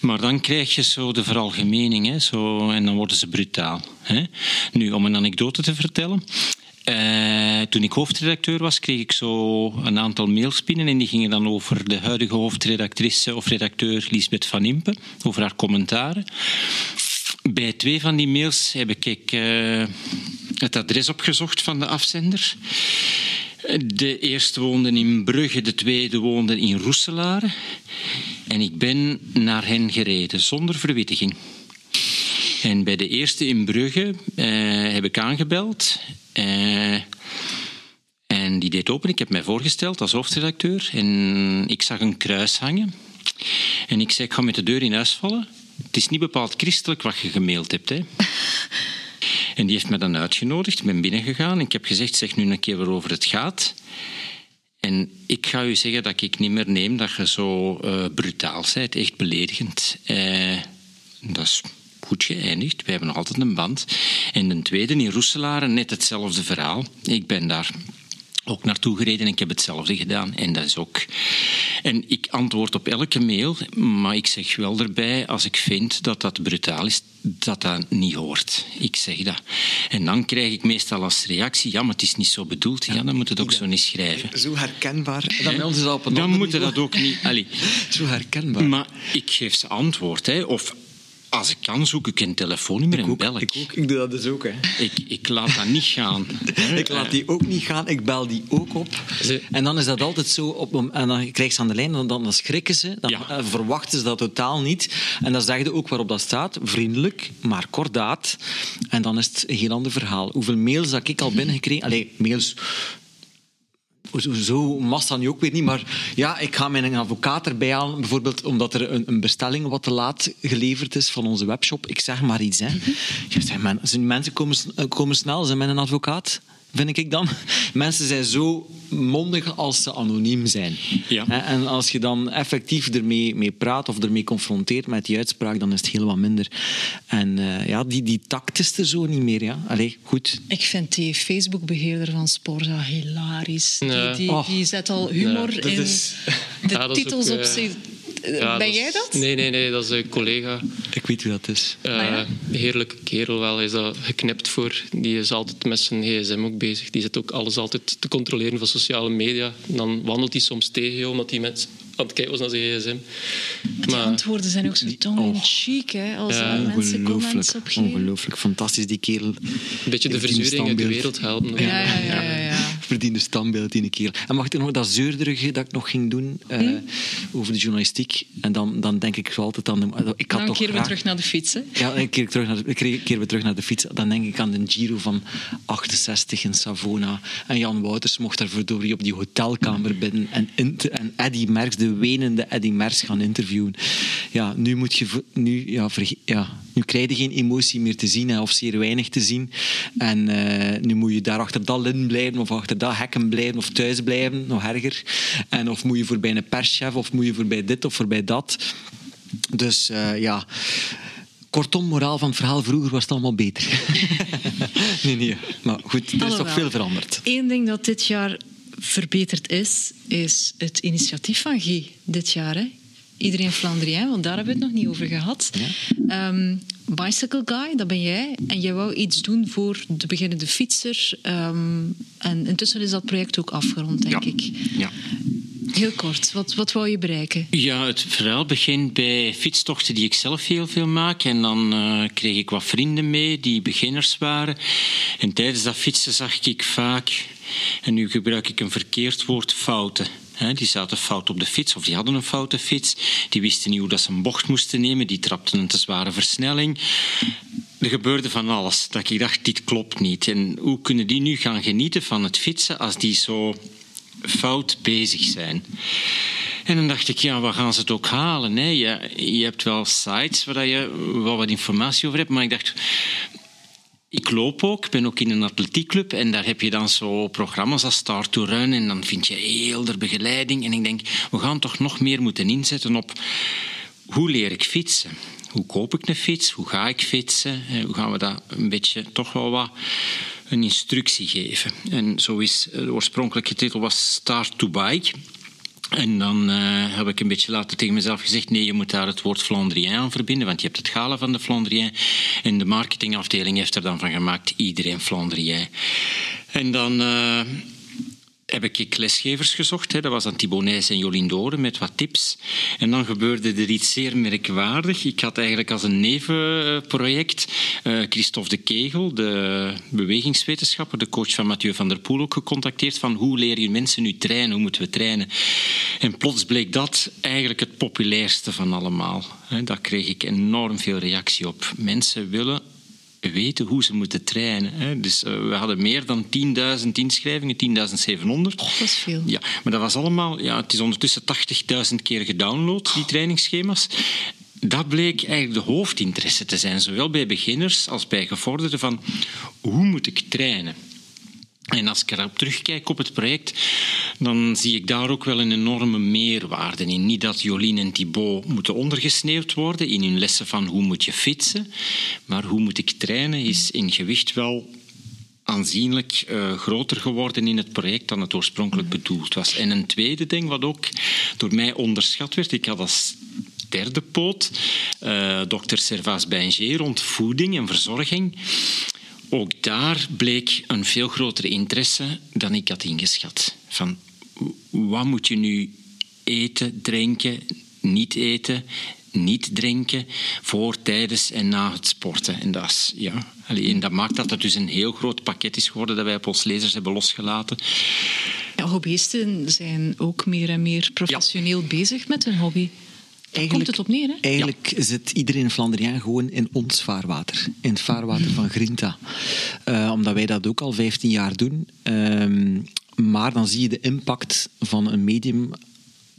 Maar dan krijg je zo de veralgemening. Zo, en dan worden ze brutaal. Nu, om een anekdote te vertellen. Eh, toen ik hoofdredacteur was, kreeg ik zo een aantal mails binnen en die gingen dan over de huidige hoofdredactrice of redacteur Lisbeth van Impe, over haar commentaren. Bij twee van die mails heb ik eh, het adres opgezocht van de afzender. De eerste woonde in Brugge, de tweede woonde in Roeselare. En ik ben naar hen gereden, zonder verwittiging. En bij de eerste in Brugge eh, heb ik aangebeld. eh, en die deed open. Ik heb mij voorgesteld als hoofdredacteur. En ik zag een kruis hangen. En ik zei, ik ga met de deur in huis vallen. Het is niet bepaald christelijk wat je gemaild hebt. Hè. <laughs> En die heeft me dan uitgenodigd. Ik ben binnengegaan. Ik heb gezegd, zeg nu een keer waarover het gaat. En ik ga u zeggen dat ik niet meer neem dat je zo uh, brutaal bent, echt beledigend. Uh, dat is goed geëindigd. We hebben nog altijd een band. En de tweede, in Roeselaar, net hetzelfde verhaal. Ik ben daar ook naartoe gereden en ik heb hetzelfde gedaan. En dat is ook. En ik antwoord op elke mail, maar ik zeg wel erbij, als ik vind dat dat brutaal is, dat dat niet hoort. Ik zeg dat. En dan krijg ik meestal als reactie, ja, maar het is niet zo bedoeld. Ja, dan moet het ook zo niet schrijven. Zo herkenbaar. Dan, is op een dan moet dat ook niet... Allee. Zo herkenbaar. Maar ik geef ze antwoord. Hè. Of als ik kan, zoek ik een telefoonnummer en bel ik. Ik, ik doe dat dus ook. Hè. Ik, ik laat dat niet gaan. <laughs> ik laat die ook niet gaan. Ik bel die ook op. En dan is dat altijd zo. Op, en dan krijg je ze aan de lijn en dan, dan schrikken ze. Dan ja. verwachten ze dat totaal niet. En dan zeg je ook waarop dat staat. Vriendelijk, maar kordaat. En dan is het een heel ander verhaal. Hoeveel mails dat ik al <laughs> binnengekregen... Allee, mails zo massa nu ook weer niet, maar ja, ik ga mijn advocaat erbij halen, bijvoorbeeld omdat er een, een bestelling wat te laat geleverd is van onze webshop. Ik zeg maar iets, hè. <laughs> Zegt, man, mensen komen, komen snel, zijn mijn advocaat vind ik dan. Mensen zijn zo mondig als ze anoniem zijn. Ja. En als je dan effectief ermee mee praat of ermee confronteert met die uitspraak, dan is het heel wat minder. En uh, ja, die, die tact is er zo niet meer. Ja. Allee, goed. Ik vind die Facebook-beheerder van Sporza hilarisch. Die, die, oh. die, zet al humor in de <laughs> titels op zich ja, ben jij dat? Nee, nee, nee, dat is een collega. Ik weet wie dat is. Uh, Heerlijke kerel wel, hij is dat geknipt voor. Die is altijd met zijn gsm ook bezig. Die zit ook alles altijd te controleren van sociale media. En dan wandelt hij soms tegen je, omdat hij met aan het kijken was naar zijn gsm. Die antwoorden zijn ook zo tong oh. chic, hè, als ja. mensen comments opgeven. Ongelooflijk, fantastisch, die kerel. Een beetje de verzuring uit de wereld helpen. Ja, ja, ja. ja, ja. <laughs> Verdiende standbeeld in een kerel. En mag ik nog dat zeurderige dat ik nog ging doen uh, hm? over de journalistiek? En dan, dan denk ik zo altijd aan... De, ik had dan keren we terug naar de fiets, hè? Ja, een keer, terug naar de, keer we terug naar de fiets. Dan denk ik aan de Giro van 68 in Savona. En Jan Wouters mocht daar verdorie op die hotelkamer binnen. En, en Eddy Merckx, de wenende Eddy Merckx, gaan interviewen. Ja, nu moet je... Nu, ja, ja, nu krijg je geen emotie meer te zien, of zeer weinig te zien. En uh, nu moet je daar achter dat lin blijven, of achter dat hekken blijven, of thuis blijven, nog erger. En of moet je voorbij een perschef, of moet je voorbij dit of voorbij dat. Dus uh, ja... Kortom, moraal van het verhaal, vroeger was het allemaal beter. <laughs> nee, nee. Maar goed, er is toch veel veranderd. Eén ding dat dit jaar verbeterd is, is het initiatief van G dit jaar. Hè? Iedereen Flandrien, want daar hebben we het nog niet over gehad. Ehm, Bicycle Guy, dat ben jij. En jij wou iets doen voor de beginnende fietser. Ehm, en intussen is dat project ook afgerond, denk ja. ik. Ja. Heel kort, wat, wat wou je bereiken? Ja, het verhaal begint bij fietstochten die ik zelf heel veel maak. En dan uh, kreeg ik wat vrienden mee die beginners waren. En tijdens dat fietsen zag ik vaak, en nu gebruik ik een verkeerd woord, fouten. Die zaten fout op de fiets of die hadden een foute fiets. Die wisten niet hoe dat ze een bocht moesten nemen. Die trapten een te zware versnelling. Er gebeurde van alles. Dat ik dacht, dit klopt niet. En hoe kunnen die nu gaan genieten van het fietsen als die zo fout bezig zijn? En dan dacht ik, ja, waar gaan ze het ook halen? Hè? Je, je hebt wel sites waar je wel wat informatie over hebt, maar ik dacht, ik loop ook, ik ben ook in een atletiekclub en daar heb je dan zo programma's als Start to Run en dan vind je heel de begeleiding. En ik denk, we gaan toch nog meer moeten inzetten op hoe leer ik fietsen? Hoe koop ik een fiets? Hoe ga ik fietsen? Hoe gaan we dat een beetje toch wel wat een instructie geven? En zo is de oorspronkelijke titel was Start to Bike. En dan uh, heb ik een beetje later tegen mezelf gezegd: nee, je moet daar het woord Flandrien aan verbinden, want je hebt het gala van de Flandrien. En de marketingafdeling heeft er dan van gemaakt: iedereen Flandrien. En dan. Uh, heb ik lesgevers gezocht. Hè. Dat was aan en Jolien Doren met wat tips. En dan gebeurde er iets zeer merkwaardig. Ik had eigenlijk als een nevenproject uh, Christophe de Kegel, de bewegingswetenschapper, de coach van Mathieu van der Poel, ook gecontacteerd van hoe leer je mensen nu trainen, hoe moeten we trainen. En plots bleek dat eigenlijk het populairste van allemaal. Daar kreeg ik enorm veel reactie op. Mensen willen weten hoe ze moeten trainen. Hè. Dus uh, we hadden meer dan 10.000 inschrijvingen, 10.700. dat is veel. Ja, maar dat was allemaal... Ja, het is ondertussen 80.000 keer gedownload, die trainingsschema's. dat bleek eigenlijk de hoofdinteresse te zijn, zowel bij beginners als bij gevorderden, van hoe moet ik trainen? En als ik erop terugkijk op het project, dan zie ik daar ook wel een enorme meerwaarde in. Niet dat Jolien en Thibaut moeten ondergesneeuwd worden in hun lessen van hoe moet je fietsen, maar hoe moet ik trainen is in gewicht wel aanzienlijk uh, groter geworden in het project dan het oorspronkelijk bedoeld was. En een tweede ding wat ook door mij onderschat werd, ik had als derde poot uh, dokter Servaas Binger rond voeding en verzorging. Ook daar bleek een veel grotere interesse dan ik had ingeschat. Van wat moet je nu eten, drinken, niet eten, niet drinken voor, tijdens en na het sporten. En dat, is, ja, en dat maakt dat het dus een heel groot pakket is geworden dat wij op ons lezers hebben losgelaten. Ja, hobbyisten zijn ook meer en meer professioneel bezig met hun hobby. Eigenlijk, Komt het op neer, hè? Eigenlijk zit iedereen Flandriaan gewoon in ons vaarwater. In het vaarwater van Grinta. Uh, omdat wij dat ook al 15 jaar doen. Uh, maar dan zie je de impact van een medium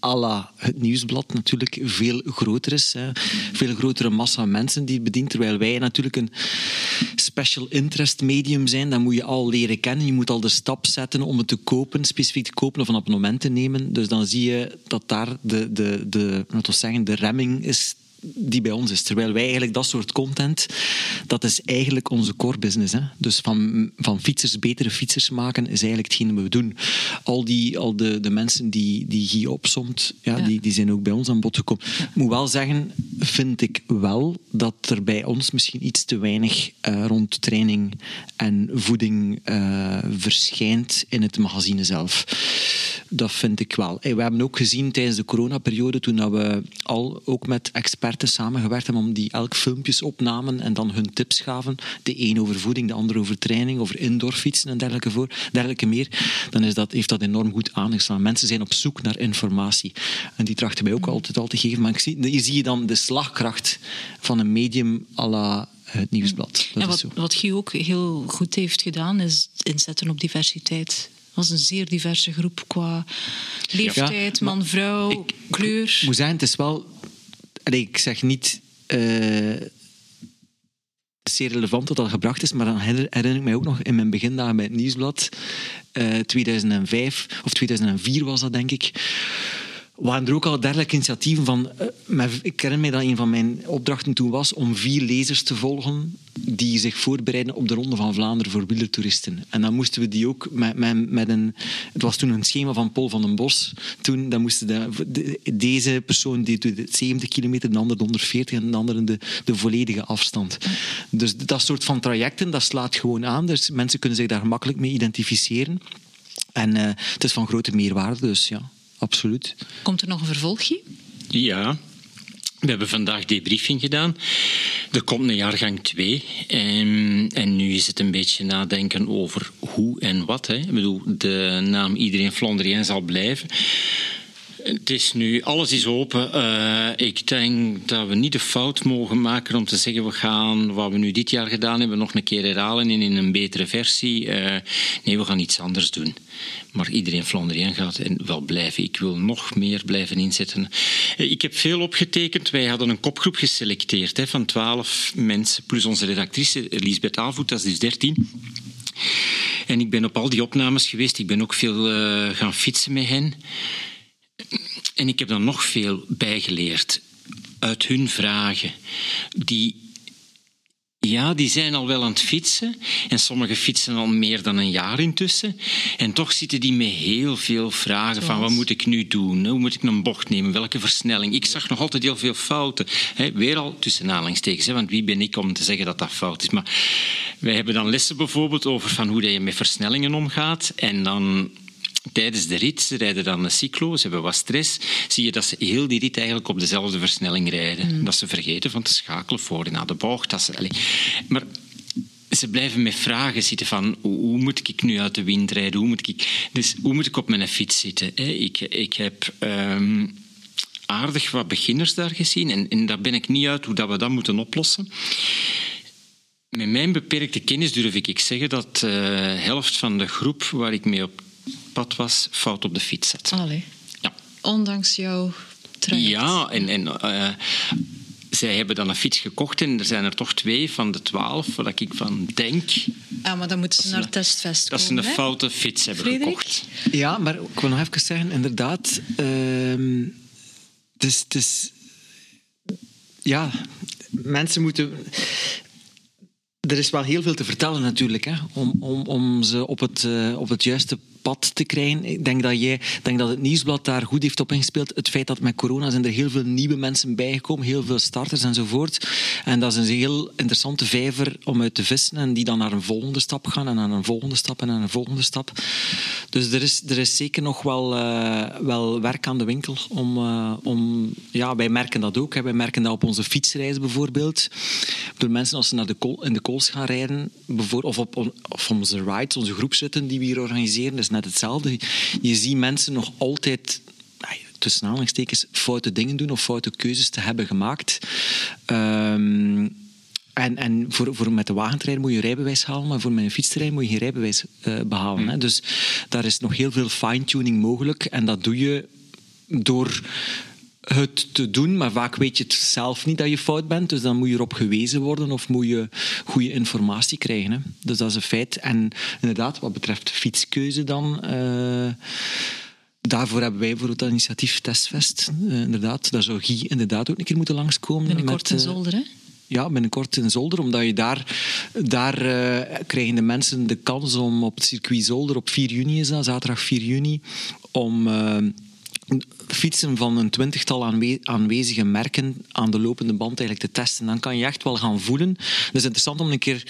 à la het nieuwsblad natuurlijk veel groter is. Hè. Veel grotere massa mensen die het bedient. Terwijl wij natuurlijk een special interest medium zijn. Dan moet je al leren kennen. Je moet al de stap zetten om het te kopen, specifiek te kopen of een abonnement te nemen. Dus dan zie je dat daar de, de, de, zeggen, de remming is die bij ons is. Terwijl wij eigenlijk dat soort content, dat is eigenlijk onze core business. Hè? Dus van, van fietsers betere fietsers maken is eigenlijk hetgene wat we doen. Al, die, al de, de mensen die, die Guy opsomt, ja, Die, die zijn ook bij ons aan bod gekomen. Ik moet wel zeggen, vind ik wel dat er bij ons misschien iets te weinig uh, rond training en voeding uh, verschijnt in het magazine zelf. Dat vind ik wel. Hey, we hebben ook gezien tijdens de coronaperiode, toen dat we al ook met experts experten samengewerkt hebben om die elk filmpjes opnamen en dan hun tips gaven. De een over voeding, de ander over training, over indoorfietsen en dergelijke, voor, dergelijke meer. Dan is dat, heeft dat enorm goed aangeslaan. Mensen zijn op zoek naar informatie. En die trachten mij ook altijd al te geven. Maar ik zie, hier zie je dan de slagkracht van een medium à la het nieuwsblad. Dat en wat, wat Guy ook heel goed heeft gedaan, is inzetten op diversiteit was een zeer diverse groep qua leeftijd, man, vrouw, kleur. Ik moet zeggen, het is wel ik zeg niet uh, zeer relevant dat dat gebracht is, maar dan herinner ik mij ook nog in mijn begindagen bij het Nieuwsblad, uh, eh, 2005 of 2004 was dat denk ik waren er ook al dergelijke initiatieven van... Uh, ik herinner me dat een van mijn opdrachten toen was om vier lezers te volgen die zich voorbereiden op de Ronde van Vlaanderen voor wielertoeristen. En dan moesten we die ook met, met, met een... Het was toen een schema van Paul van den Bos. Toen dan moesten de, deze persoon die doet 70 kilometer, de andere de 140 en de andere de, de volledige afstand. Dus dat soort van trajecten, dat slaat gewoon aan. Dus mensen kunnen zich daar gemakkelijk mee identificeren. En uh, het is van grote meerwaarde, dus ja absoluut. Komt er nog een vervolgje? Ja, we hebben vandaag debriefing gedaan. Er komt een jaargang 2. En, en, nu is het een beetje nadenken over hoe en wat. Hè. Ik bedoel, de naam Iedereen Flandrien zal blijven. Het is nu, alles is open. Uh, ik denk dat we niet de fout mogen maken om te zeggen we gaan wat we nu dit jaar gedaan hebben nog een keer herhalen in, in een betere versie. Uh, nee, we gaan iets anders doen. Maar iedereen Flandrien gaat en wel blijven. Ik wil nog meer blijven inzetten. Uh, ik heb veel opgetekend. Wij hadden een kopgroep geselecteerd hè, van twaalf mensen, plus onze redactrice Lisbeth Aalvoet, dat is dus dertien. En ik ben op al die opnames geweest. Ik ben ook veel gaan fietsen met hen. En ik heb dan nog veel bijgeleerd uit hun vragen. Die, ja, die zijn al wel aan het fietsen. En sommigen fietsen al meer dan een jaar intussen. En toch zitten die met heel veel vragen van wat moet ik nu doen? Hoe moet ik een bocht nemen? Welke versnelling? Ik zag nog altijd heel veel fouten. weer al tussen aanhalingstekens, want wie ben ik om te zeggen dat dat fout is? Maar wij hebben dan lessen bijvoorbeeld over van hoe je met versnellingen omgaat. En dan tijdens de rit, ze rijden dan een cyclo, ze hebben wat stress, zie je dat ze heel die rit eigenlijk op dezelfde versnelling rijden. Mm. Dat ze vergeten van te schakelen voor en na de bocht. Dat ze, allez. Maar ze blijven met vragen zitten van hoe moet ik nu uit de wind rijden? Hoe moet ik, dus hoe moet ik op mijn fiets zitten? Ik, ik heb ehm, aardig wat beginners daar gezien en, en daar ben ik niet uit hoe dat we dat moeten oplossen. Met mijn beperkte kennis durf ik zeggen dat de uh, helft van de groep waar ik mee op pad was, fout op de fiets zet. Allee. Ja. Ondanks jouw traject. Ja, en, en uh, zij hebben dan een fiets gekocht en er zijn er toch twee van de twaalf, waar ik van denk Ja, maar dan moeten ze naar het testvest dat ze komen. een hè? foute fiets hebben Frederik? gekocht. Ja, maar ik wil nog even zeggen, inderdaad. ehm, het is, het is- ja, mensen moeten. Er is wel heel veel te vertellen natuurlijk, hè, om, om, om ze op het, eh, op het juiste pad te krijgen. Ik denk dat, jij, denk dat het nieuwsblad daar goed heeft op ingespeeld. Het feit dat met corona zijn er heel veel nieuwe mensen bijgekomen, heel veel starters enzovoort. En dat is een heel interessante vijver om uit te vissen en die dan naar een volgende stap gaan en naar een volgende stap en naar een volgende stap. Dus er is, er is zeker nog wel, eh, wel werk aan de winkel. Om, eh, om, ja, wij merken dat ook. Hè. Wij merken dat op onze fietsreis bijvoorbeeld. Door mensen als ze naar de kool, in de kools gaan rijden, of op of onze rides, onze groepsritten die we hier organiseren, net hetzelfde. Je ziet mensen nog altijd tussen aanhalingstekens foute dingen doen of foute keuzes te hebben gemaakt. Ehm, en, en voor, voor met de wagentrein moet je rijbewijs halen, maar voor met een fietsterrein moet je geen rijbewijs eh, behalen. Hè. Dus daar is nog heel veel fine-tuning mogelijk. En dat doe je door het te doen, maar vaak weet je het zelf niet dat je fout bent. Dus dan moet je erop gewezen worden of moet je goede informatie krijgen. Hè. Dus dat is een feit. En inderdaad, wat betreft fietskeuze dan... eh, Daarvoor hebben wij bijvoorbeeld dat initiatief Testvest. Eh, inderdaad, daar zou Guy inderdaad ook een keer moeten langskomen. Binnenkort met, in eh, Zolder, hè? ja, binnenkort in Zolder, omdat je daar, daar krijgen de mensen de kans om op het circuit Zolder op 4 juni is dat, zaterdag 4 juni, om fietsen van een twintigtal aanwe- aanwezige merken aan de lopende band eigenlijk te testen. Dan kan je echt wel gaan voelen. Het is interessant om, een keer,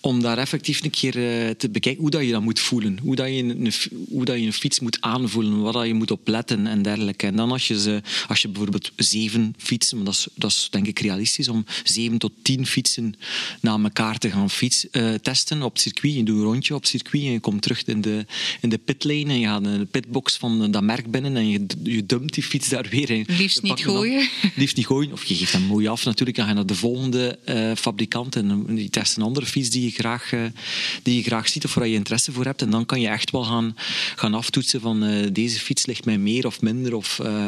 om daar effectief een keer eh, te bekijken hoe dat je dat moet voelen. Hoe dat je een, hoe dat je een fiets moet aanvoelen, wat dat je moet opletten en dergelijke. En dan als je, ze, als je bijvoorbeeld zeven fietsen, maar dat is, dat is denk ik realistisch, om zeven tot tien fietsen na elkaar te gaan fiets, eh, testen op het circuit. Je doet een rondje op het circuit en je komt terug in de, in de pitlane en je gaat in de pitbox van dat merk binnen en je, je dumpt die fiets daar weer in. Liefst niet gooien. <laughs> Liefst niet gooien. Of je geeft hem mooi af natuurlijk. Dan ga je naar de volgende eh, fabrikant en die test een andere fiets die je graag, eh, die je graag ziet of waar je interesse voor hebt. En dan kan je echt wel gaan, gaan aftoetsen van eh, deze fiets ligt mij meer of minder. Of, eh,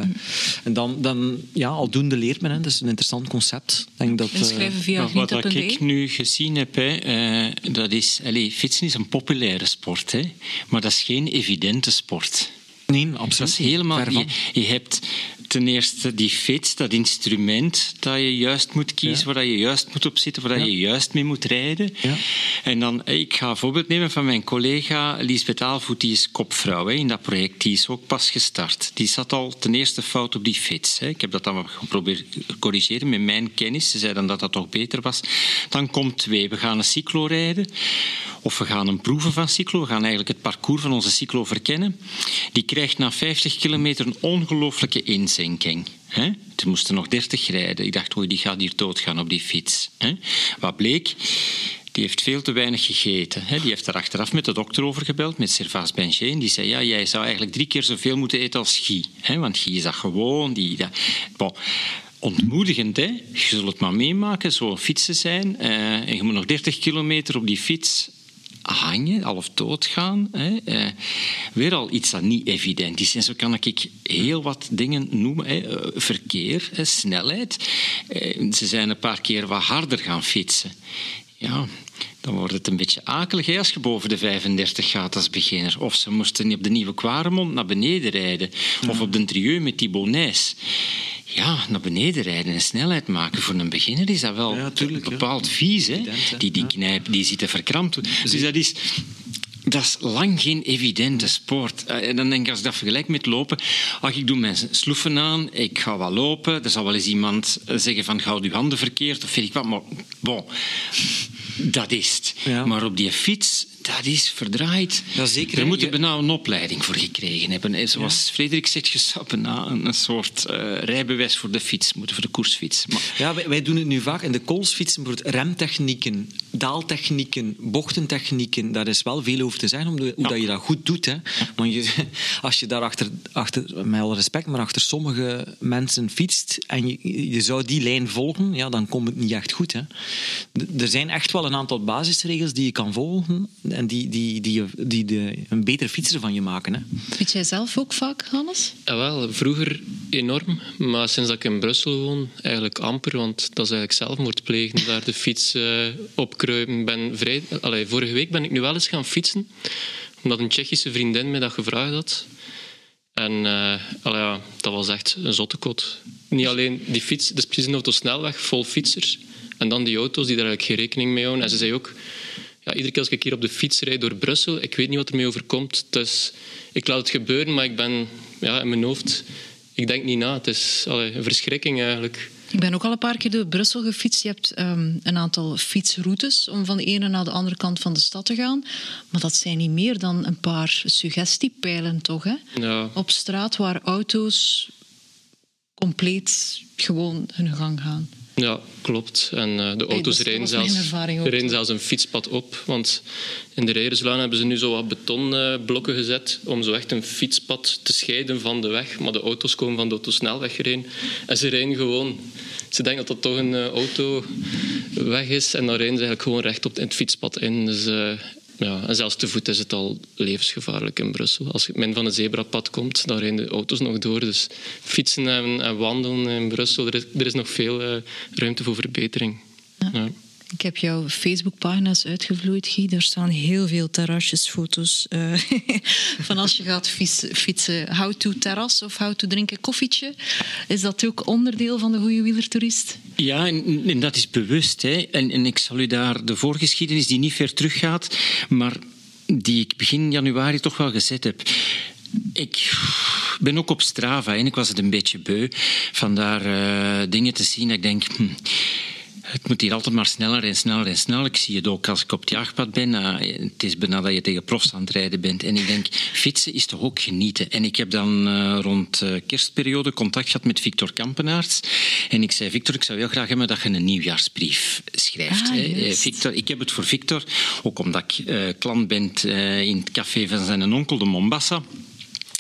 En dan, dan ja, aldoende leert men. Hè. Dat is een interessant concept. Denk dat, eh, via wat dat ik nu gezien heb, hè, eh, dat is... Allez, fietsen is een populaire sport, hè, maar dat is geen evidente sport. Nee, Dat absoluut. is helemaal... Je, je hebt ten eerste die fiets, dat instrument dat je juist moet kiezen, Ja. waar je juist moet op zitten, waar Ja. je juist mee moet rijden. Ja. En dan, eh, ik ga een voorbeeld nemen van mijn collega Lisbeth Aalvoet, die is kopvrouw hè, in dat project. Die is ook pas gestart. Die zat al ten eerste fout op die fiets. Hè. Ik heb dat dan geprobeerd te corrigeren met mijn kennis. Ze zei dan dat dat toch beter was. Dan komt twee. We gaan een cyclo rijden. Of we gaan een proeven van cyclo. We gaan eigenlijk het parcours van onze cyclo verkennen. Die krijgt na 50 kilometer een ongelooflijke inzinking. Hè? Ze moesten nog 30 rijden. Ik dacht, oei, die gaat hier doodgaan op die fiets. Hè? Wat bleek? Die heeft veel te weinig gegeten. Die heeft er achteraf met de dokter over gebeld, met Servaas Benché. En die zei, ja, jij zou eigenlijk drie keer zoveel moeten eten als Guy. Want Guy is dat gewoon. Die, dat... Bon. Ontmoedigend, hè? Je zult het maar meemaken, zo fietsen zijn. eh, en je moet nog 30 kilometer op die fiets hangen, half doodgaan. Hè. Eh, weer al iets dat niet evident is. En zo kan ik heel wat dingen noemen. Hè. Eh, verkeer, hè, snelheid. Eh, ze zijn een paar keer wat harder gaan fietsen. Ja, dan wordt het een beetje akelig als je boven de 35 gaat als beginner. Of ze moesten niet op de Nieuwe Kwaremond naar beneden rijden. Of op de Trieu met die Bonais. Ja, naar beneden rijden en snelheid maken. Voor een beginner is dat wel Ja, tuurlijk, ja. bepaald vies. Hè? Die, die knijp die zitten verkrampt. Dus dat is... Dat is lang geen evidente sport. Eh, En dan denk ik, als ik dat vergelijk met lopen... Ach, ik doe mijn sloeven aan, ik ga wat lopen. Er zal wel eens iemand eh, zeggen van, houd uw handen verkeerd, of weet ik wat. Maar, bon, dat is het. Ja. Maar op die fiets, dat is verdraaid. Ja, zeker, Er moet je bijna een opleiding voor gekregen hebben. En Zoals Frederik zegt, je zou bijna een, soort eh, rijbewijs voor de fiets moeten, voor de koersfiets. Maar, Ja, wij, wij doen het nu vaak in de koolsfietsen, bijvoorbeeld remtechnieken, daaltechnieken, bochtentechnieken. Daar is wel veel over te zeggen, om de- hoe Ja. dat je dat goed doet. Hè. Want je, als je daar achter, achter, met alle respect, maar achter sommige mensen fietst en je, je zou die lijn volgen, ja, dan komt het niet echt goed. Hè. D- Er zijn echt wel een aantal basisregels die je kan volgen en die, die, die, die, de, een betere fietser van je maken. Hè. Fiets jij zelf ook vaak, Hannes? Ja, wel, vroeger enorm, maar sinds dat ik in Brussel woon, eigenlijk amper, want dat is eigenlijk zelfmoord plegen, <laughs> daar de fiets uh, opkruipen. Ben vrij, allee, vorige week ben ik nu wel eens gaan fietsen, omdat een Tsjechische vriendin mij dat gevraagd had. En uh, ja, dat was echt een zottekot. Niet alleen die fiets, het is precies een autosnelweg vol fietsers. En dan die auto's die daar eigenlijk geen rekening mee houden. En ze zei ook, ja, iedere keer als ik hier op de fiets rijd door Brussel, ik weet niet wat er mee overkomt. Dus ik laat het gebeuren, maar ik ben ja, in mijn hoofd, ik denk niet na. Het is allee, een verschrikking eigenlijk. Ik ben ook al een paar keer door Brussel gefietst. Je hebt um, een aantal fietsroutes om van de ene naar de andere kant van de stad te gaan. Maar dat zijn niet meer dan een paar suggestiepijlen, toch? Hè? Ja. Op straat waar auto's compleet gewoon hun gang gaan. Ja, klopt. En uh, de auto's dat rijden, was mijn zelfs, rijden zelfs een fietspad op. Want in de Rijderslaan hebben ze nu zo wat betonblokken gezet om zo echt een fietspad te scheiden van de weg. Maar de auto's komen van de autosnelweg gereden. En ze rijden gewoon... Ze denken dat dat toch een uh, autoweg is. En dan rijden ze eigenlijk gewoon recht op het fietspad in. Dus, uh, ja, en zelfs te voet is het al levensgevaarlijk in Brussel. Als je min van het zebrapad komt, dan rijden de auto's nog door. Dus fietsen en, en wandelen in Brussel, er is, er is nog veel uh, ruimte voor verbetering. Ja. Ja. Ik heb jouw Facebookpagina's uitgevloeid, Guy. Daar staan heel veel terrasjesfoto's uh, <laughs> van als je gaat fietsen. How to terras of how to drinken koffietje. Is dat ook onderdeel van de goede wielertoerist? Ja, en, dat is bewust. Hè. En, ik zal u daar de voorgeschiedenis die niet ver teruggaat, maar die ik begin januari toch wel gezet heb. Ik ben ook op Strava en ik was het een beetje beu van daar uh, dingen te zien. Ik denk, hm, het moet hier altijd maar sneller en sneller en sneller. Ik zie het ook als ik op het jachtpad ben. Uh, het is bijna dat je tegen profs aan het rijden bent. En ik denk, fietsen is toch ook genieten. En ik heb dan uh, rond uh, kerstperiode contact gehad met Victor Kampenaerts. En ik zei, Victor, ik zou heel graag hebben dat je een nieuwjaarsbrief schrijft. Ah, hè. Victor, ik heb het voor Victor, ook omdat ik klant ben in het café van zijn onkel, de Mombasa.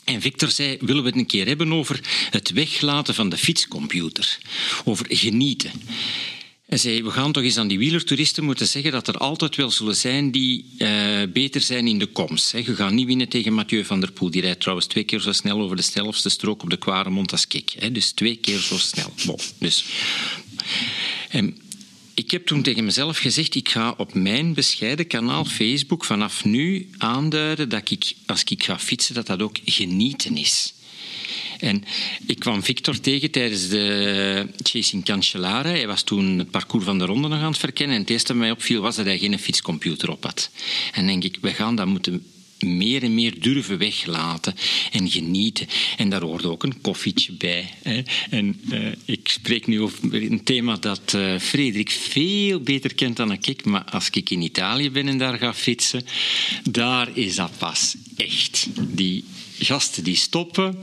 En Victor zei, willen we het een keer hebben over het weglaten van de fietscomputer. Over genieten. Zei, we gaan toch eens aan die wielertoeristen moeten zeggen dat er altijd wel zullen zijn die uh, beter zijn in de komst. Hè. Je gaat niet winnen tegen Mathieu van der Poel. Die rijdt trouwens twee keer zo snel over de snelste strook op de Kwaremond als ik. Hè. Dus twee keer zo snel. Bon, dus. En ik heb toen tegen mezelf gezegd, ik ga op mijn bescheiden kanaal Facebook vanaf nu aanduiden dat ik, als ik ga fietsen, dat dat ook genieten is. En ik kwam Victor tegen tijdens de Chasing Cancellara. Hij was toen het parcours van de ronde nog aan het verkennen. En het eerste wat mij opviel was dat hij geen fietscomputer op had. En denk ik, we gaan dat moeten meer en meer durven weglaten en genieten. En daar hoort ook een koffietje bij. Hè. En uh, ik spreek nu over een thema dat uh, Frederik veel beter kent dan ik. Maar als ik in Italië ben en daar ga fietsen, daar is dat pas echt. Die gasten die stoppen,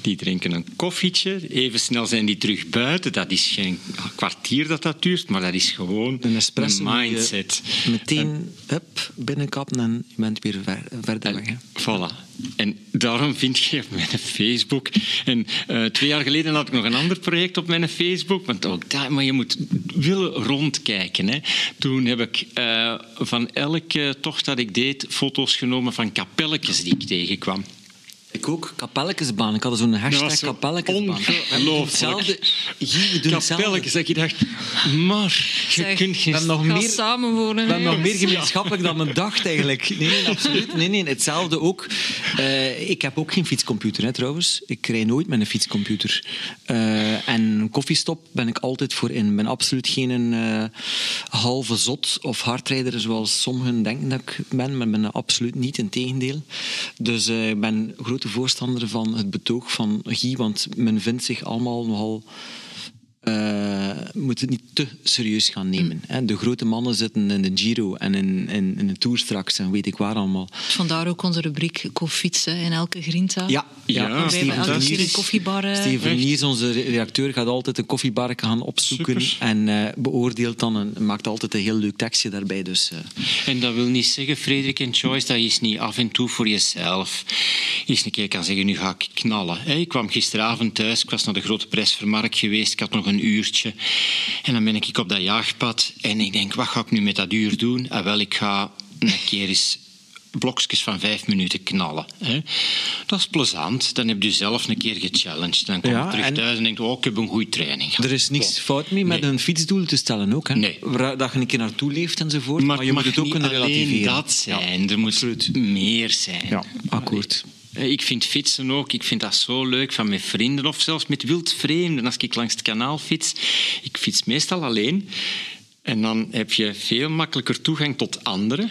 die drinken een koffietje. Even snel zijn die terug buiten. Dat is geen kwartier dat dat duurt, maar dat is gewoon een, espresso een mindset. Meteen en, up, binnenkappen en je bent weer ver, verder weg. Hè. Voilà. En daarom vind je op mijn Facebook. En uh, twee jaar geleden had ik nog een ander project op mijn Facebook. Want ook daar, maar je moet willen rondkijken. Hè. Toen heb ik uh, van elke tocht dat ik deed foto's genomen van kapelletjes die ik tegenkwam. Ik ook, kapelletjesbaan. Ik had zo'n hashtag zo kapelletjesbaan. Ongelooflijk. Kapelletjes, dat je dacht, maar je zeg, kunt geen... Hebben nog meer, samenwonen. hebben nog meer gemeenschappelijk dan men dacht eigenlijk. Nee, nee, absoluut. Nee, nee, hetzelfde ook. Uh, ik heb ook geen fietscomputer hè, trouwens. Ik rij nooit met een fietscomputer. Uh, en een koffiestop ben ik altijd voor in. Ik ben absoluut geen uh, halve zot of hardrijder zoals sommigen denken dat ik ben. Maar ik ben absoluut niet, in tegendeel. Dus ik ben grote voorstander van het betoog van Guy, want men vindt zich allemaal nogal. Uh, moet het niet te serieus gaan nemen. Hè. De grote mannen zitten in de Giro en in, in, in de Tour straks en weet ik waar allemaal. Vandaar ook onze rubriek co-fietsen in elke grinta. Ja, ja. Ja, hebben elke keer een koffiebar. eh, Steven Niers, onze redacteur, gaat altijd een koffiebar gaan opzoeken Super. en uh, beoordeelt dan en maakt altijd een heel leuk tekstje daarbij. Dus, uh, En dat wil niet zeggen, Frederik en Joyce, dat je is niet af en toe voor jezelf eens een keer kan zeggen, nu ga ik knallen. Hey, ik kwam gisteravond thuis, ik was naar de grote prijsvermarkt geweest, ik had nog een uurtje. En dan ben ik op dat jaagpad en ik denk, wat ga ik nu met dat uur doen? Ah, wel, ik ga een keer eens blokjes van vijf minuten knallen. Hè. Dat is plezant. Dan heb je zelf een keer gechallenged. Dan kom je Ja, terug en- thuis en denk je, oh, ik heb een goede training gehad. Er is niks fout mee met Nee. een fietsdoel te stellen ook. Hè? Nee. Waar dat je een keer naartoe leeft enzovoort. Maar, Maar, je het moet mag het ook kunnen relativeren. dat zijn. er moet meer zijn. Ja, akkoord. Eh, Ik vind fietsen ook, ik vind dat zo leuk van met vrienden of zelfs met wildvreemden. Als ik langs het kanaal fiets, ik fiets meestal alleen. En dan heb je veel makkelijker toegang tot anderen.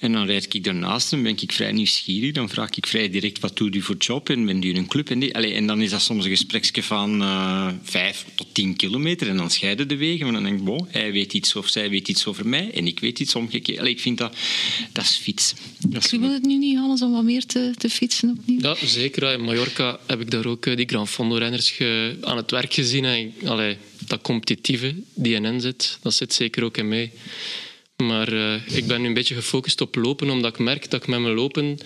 En dan rijd ik daarnaast en ben ik vrij nieuwsgierig. Dan vraag ik vrij direct, wat doet u voor job? En ben u in een club? En, die, allee, en dan is dat soms een gespreksje van eh, vijf tot tien kilometer. En dan scheiden de wegen. Maar dan denk ik, bon, hij weet iets of zij weet iets over mij. En ik weet iets omgekeerd. Allee, ik vind dat, dat is fietsen. Dat is het nu niet, Hannes, om wat meer te, te fietsen opnieuw? Ja, zeker. In Mallorca heb ik daar ook eh, die Gran Fondo-renners ge- aan het werk gezien. En allee, dat competitieve die in hen zit, dat zit zeker ook in mij. Maar eh, ik ben nu een beetje gefocust op lopen, omdat ik merk dat ik met mijn lopen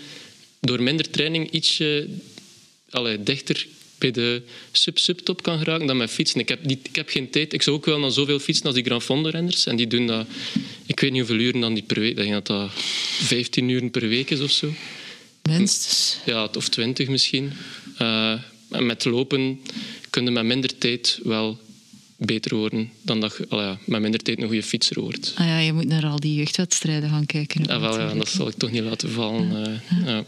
door minder training ietsje allee, dichter bij de sub-subtop kan geraken dan met fietsen. Ik heb, die, ik heb geen tijd. Ik zou ook wel naar zoveel fietsen als die Gran Fondo-renners. En die doen dat... Ik weet niet hoeveel uren dan die per week... Ik denk dat dat 15 uren per week is of zo. Minstens. Ja, of twintig misschien. Eh, met lopen kun je met minder tijd wel beter worden dan dat je ja, met minder tijd een goede fietser wordt. Ah ja, je moet naar al die jeugdwedstrijden gaan kijken. Ja, wel, ja, dat zal ik toch niet laten vallen. eh, ja.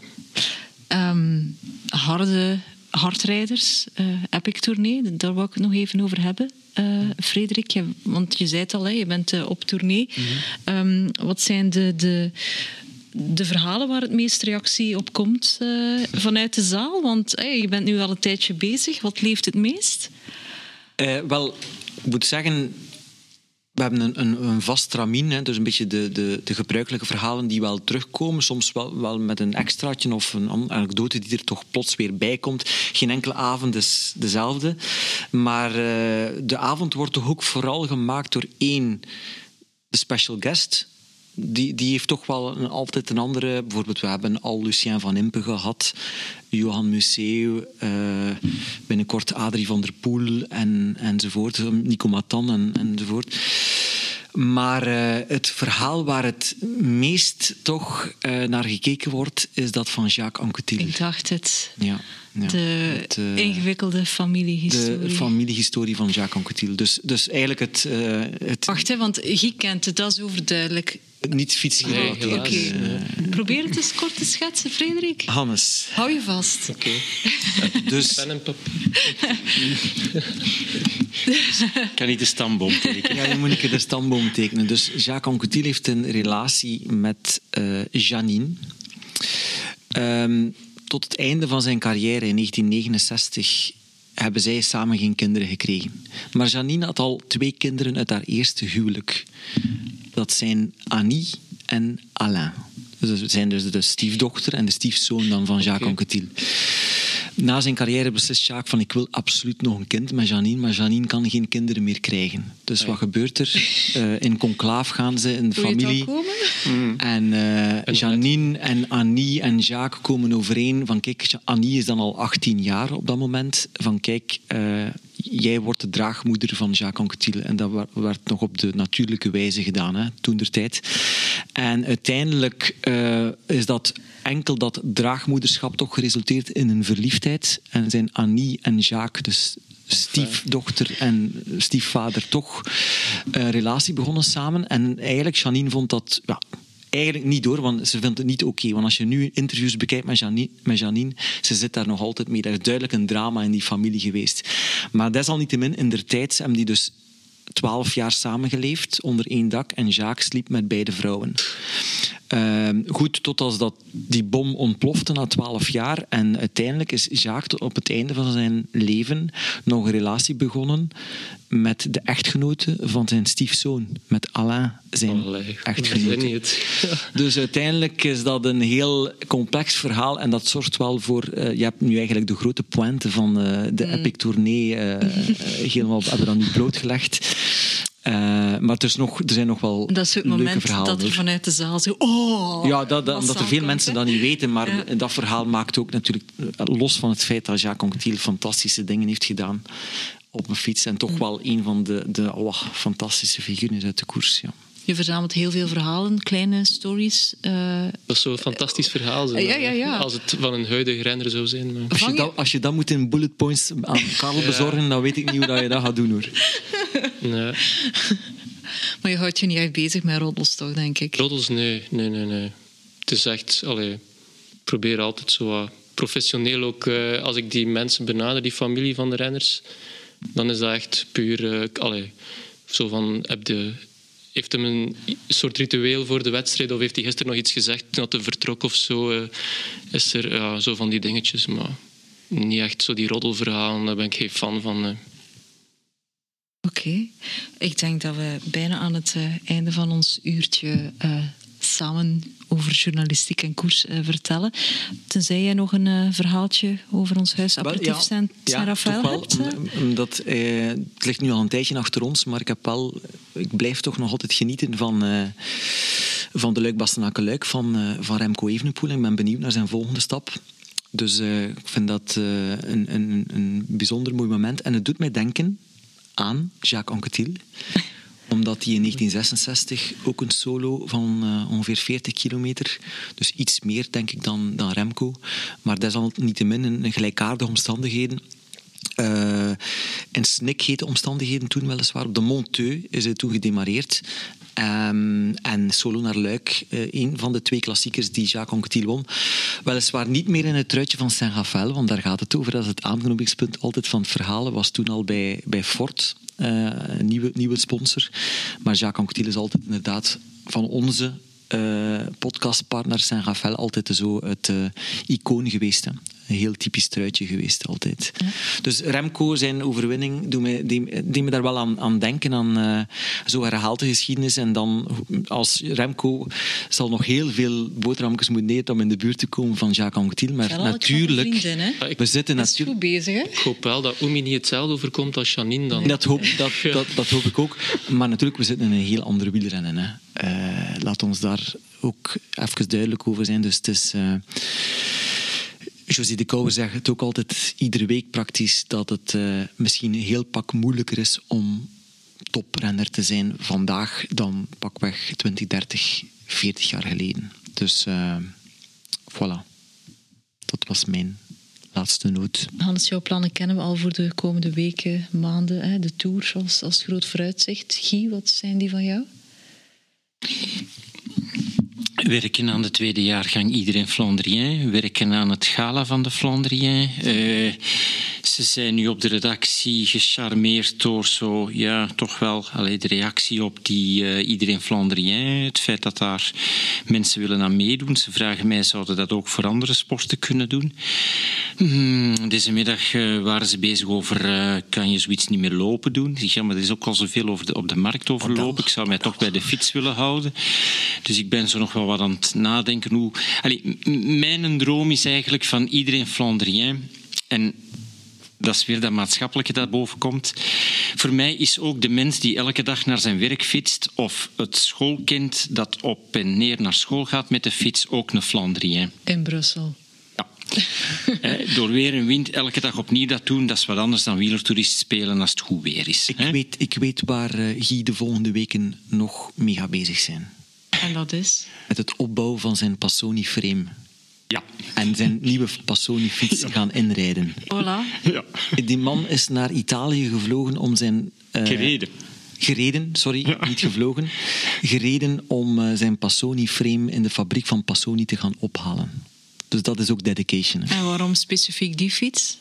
Ehm, harde hardrijders, eh Epic Tournee, daar wou ik het nog even over hebben. Eh, Frederik, je- want je zei het al, hè, je bent eh, op tournee. Ehm, wat zijn de, de, de verhalen waar het meest reactie op komt eh, vanuit de zaal? Want eh, je bent nu al een tijdje bezig. Wat leeft het meest? Eh, wel, ik moet zeggen, we hebben een, een, een vast tramien, hè, dus een beetje de, de, de gebruikelijke verhalen die wel terugkomen, soms wel, wel met een extraatje of een an- anekdote die er toch plots weer bij komt. Geen enkele avond is dezelfde, maar eh, de avond wordt toch ook vooral gemaakt door één, de special guest. Die, die heeft toch wel een, altijd een andere... Bijvoorbeeld, we hebben al Lucien van Impe gehad, Johan Museeuw, eh, binnenkort Adrie van der Poel en, enzovoort, Nico Matan en, enzovoort. Maar eh, het verhaal waar het meest toch eh, naar gekeken wordt, is dat van Jacques Anquetil. Ik dacht het. Ja, ja. De Het, ingewikkelde familiehistorie. de familiehistorie van Jacques Anquetil. Dus, dus eigenlijk het, het Wacht, hè, want Guy kent het, dat is overduidelijk. Niet fietsgerelateerd. Nee, helaas. Probeer het eens kort te schetsen, Frederik. Hannes. Hou je vast. Oké. <laughs> Dus Pen en papier. <laughs> kan niet de stamboom tekenen. Ja, je moet keer de stamboom tekenen. Dus Jacques Anquetil heeft een relatie met eh, Janine. Ehm, tot het einde van zijn carrière in 1969 hebben zij samen geen kinderen gekregen. Maar Janine had al twee kinderen uit haar eerste huwelijk. Dat zijn Annie en Alain. Dus dat zijn dus de stiefdochter en de stiefzoon dan van Jacques Anquetil. Na zijn carrière beslist Jacques van ik wil absoluut nog een kind met Janine, maar Janine kan geen kinderen meer krijgen. Dus wat gebeurt er? <laughs> Eh, in conclaaf gaan ze in de familie. komen? En eh, Janine en Annie en Jacques komen overeen van kijk, Annie is dan al 18 jaar op dat moment. Van kijk, eh, jij wordt de draagmoeder van Jacques Anquetil. En dat werd nog op de natuurlijke wijze gedaan, hè, toen der tijd. En uiteindelijk eh, is dat enkel dat draagmoederschap toch geresulteerd in een verliefdheid. En zijn Annie en Jacques, dus stiefdochter en stiefvader, toch een relatie begonnen samen. En eigenlijk, Janine vond dat... Ja, Eigenlijk niet door, want ze vindt het niet oké. Want als je nu interviews bekijkt met Janine, met Janine, ze zit daar nog altijd mee. Er is duidelijk een drama in die familie geweest. Maar desalniettemin, in der tijd hebben die dus twaalf jaar samengeleefd onder één dak en Jacques sliep met beide vrouwen. Ehm, goed, tot als dat die bom ontplofte na twaalf jaar. En uiteindelijk is Jacques op het einde van zijn leven nog een relatie begonnen met de echtgenote van zijn stiefzoon, met Alain, zijn Allee, echtgenote. niet. Dus uiteindelijk is dat een heel complex verhaal en dat zorgt wel voor... eh, je hebt nu eigenlijk de grote pointe van eh, de Mm. Epic Tournee eh, helemaal hebben dan nu blootgelegd. Eh, maar er, is nog, er zijn nog wel Dat is het leuke moment verhalen. dat er vanuit de zaal zo... Oh, Ja, dat, dat, omdat er veel komt, mensen dat niet weten, maar Ja. dat verhaal maakt ook natuurlijk, eh, los van het feit dat Jacques Anquetil fantastische dingen heeft gedaan op een fiets en toch wel een van de, de oh, fantastische figuren is uit de koers. Ja. Je verzamelt heel veel verhalen, kleine stories. Uh, dat is zo'n fantastisch verhaal zijn. Ja, ja, ja. Als het van een huidige renner zou zijn. Maar... Als, je dat, als je dat moet in bullet points aan Karel <laughs> bezorgen, dan weet ik niet hoe je dat gaat doen hoor. <laughs> Nee. <laughs> Maar je houdt je niet echt bezig met roddels, toch, denk ik? Roddels, nee. nee, nee, nee. Het is echt... Allee, ik probeer altijd zo professioneel ook... Uh, als ik die mensen benader, die familie van de renners, dan is dat echt puur... Uh, allee, zo van, heb de, heeft hem een soort ritueel voor de wedstrijd of heeft hij gisteren nog iets gezegd dat hij vertrok of zo? Uh, is er zo van die dingetjes, maar niet echt zo die roddelverhalen, daar ben ik geen fan van. Oké, ik denk dat we bijna aan het uh, einde van ons uurtje uh, samen over journalistiek en koers uh, vertellen. Tenzij jij nog een uh, verhaaltje over ons huis aperitief ja, Saint, ja, Rafael hebt. Omdat, het ligt nu al een tijdje achter ons, maar ik, heb wel, ik blijf toch nog altijd genieten van, van de Luik Bastenaken-Luik van, van Remco Evenepoel. Ik ben benieuwd naar zijn volgende stap. Dus ik vind dat een, een, een bijzonder mooi moment. En het doet mij denken aan Jacques Anquetil omdat hij in 1966 ook een solo van uh, ongeveer 40 kilometer, dus iets meer denk ik dan, dan Remco, maar desalniettemin in, in gelijkaardige omstandigheden, uh, in snikhete omstandigheden toen weliswaar. Op de Monteux is hij toen gedemareerd. Um, en Solo naar Luik, uh, een van de twee klassiekers die Jacques Anquetil won. Weliswaar niet meer in het truitje van Saint-Raphaël, want daar gaat het over. Dat is het aanknopingspunt altijd van verhaal. was toen al bij, bij Ford, een nieuwe, nieuwe sponsor. Maar Jacques Anquetil is altijd inderdaad van onze uh, podcastpartner Saint-Raphaël altijd zo het uh, icoon geweest. Hè. Een heel typisch truitje geweest altijd. Ja. Dus Remco, zijn overwinning, doet me, die, me daar wel aan, aan denken. Aan uh, zo herhaalt de geschiedenis. En dan als Remco zal nog heel veel boterhammetjes moeten eten om in de buurt te komen van Jacques Anquetil. Maar natuurlijk, vrienden, we zitten natuurlijk... goed bezig, hè? Ik hoop wel dat Oemi niet hetzelfde overkomt als Janine dan. Dat hoop, dat, dat, dat hoop ik ook. Maar natuurlijk, we zitten in een heel andere wielrennen. Hè. Uh, laat ons daar ook even duidelijk over zijn. Dus het is... Uh, Josie de Kouwer zegt het ook altijd iedere week praktisch dat het uh, misschien een heel pak moeilijker is om toprenner te zijn vandaag dan pakweg 20, 30, 40 jaar geleden. Dus uh, voilà. Dat was mijn laatste noot. Hans, jouw plannen kennen we al voor de komende weken, maanden. Hè? De Tour als, als groot vooruitzicht. Guy, wat zijn die van jou? Werken aan de tweede jaargang Iedereen Flandrien. Werken aan het gala van de Flandrien. Uh, ze zijn nu op de redactie gecharmeerd door zo, ja, toch wel allee, de reactie op die uh, Iedereen Flandrien. Het feit dat daar mensen willen aan meedoen. Ze vragen mij, zouden dat ook voor andere sporten kunnen doen? Hmm, deze middag uh, waren ze bezig over, kan je zoiets niet meer lopen doen? Ik zeg, ja, maar er is ook al zoveel over de, op de markt overlopen. Ik zou mij toch bij de fiets willen houden. Dus ik ben zo nog wel wat aan het nadenken. Hoe... Allee, mijn droom is eigenlijk van Iedereen Flandrien. En dat is weer dat maatschappelijke dat boven komt. Voor mij is ook de mens die elke dag naar zijn werk fietst, of het schoolkind dat op en neer naar school gaat met de fiets, ook een Flandrien. In Brussel. Ja. door weer en wind elke dag opnieuw dat doen, dat is wat anders dan wielertoerist spelen als het goed weer is. Ik, weet, ik weet waar uh, Guy de volgende weken nog mee gaat bezig zijn. En dat is? Met het opbouwen van zijn Passoni frame. Ja. En zijn nieuwe Passoni-fiets <laughs> gaan inrijden. Voilà. Ja. Die man is naar Italië gevlogen om zijn... Uh, gereden. Gereden, sorry, niet gevlogen. Gereden om uh, zijn Passoni-frame in de fabriek van Passoni te gaan ophalen. Dus dat is ook dedication. En waarom specifiek die fiets?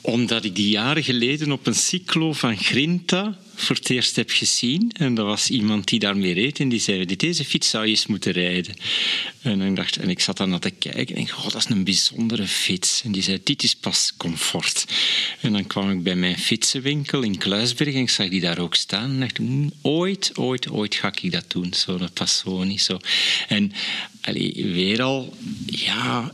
Omdat ik die jaren geleden op een cyclo van Grinta voor het eerst heb gezien. En dat was iemand die daarmee reed en die zei, deze fiets zou je eens moeten rijden. En, ik dacht, en ik zat daar naar te kijken en ik dacht, oh, dat is een bijzondere fiets. En die zei, dit is pas comfort. En dan kwam ik bij mijn fietsenwinkel in Kluisberg en ik zag die daar ook staan. En dacht, hm, ooit, ooit, ooit ga ik dat doen, zo'n Passoni. Zo. En allee, weer al, ja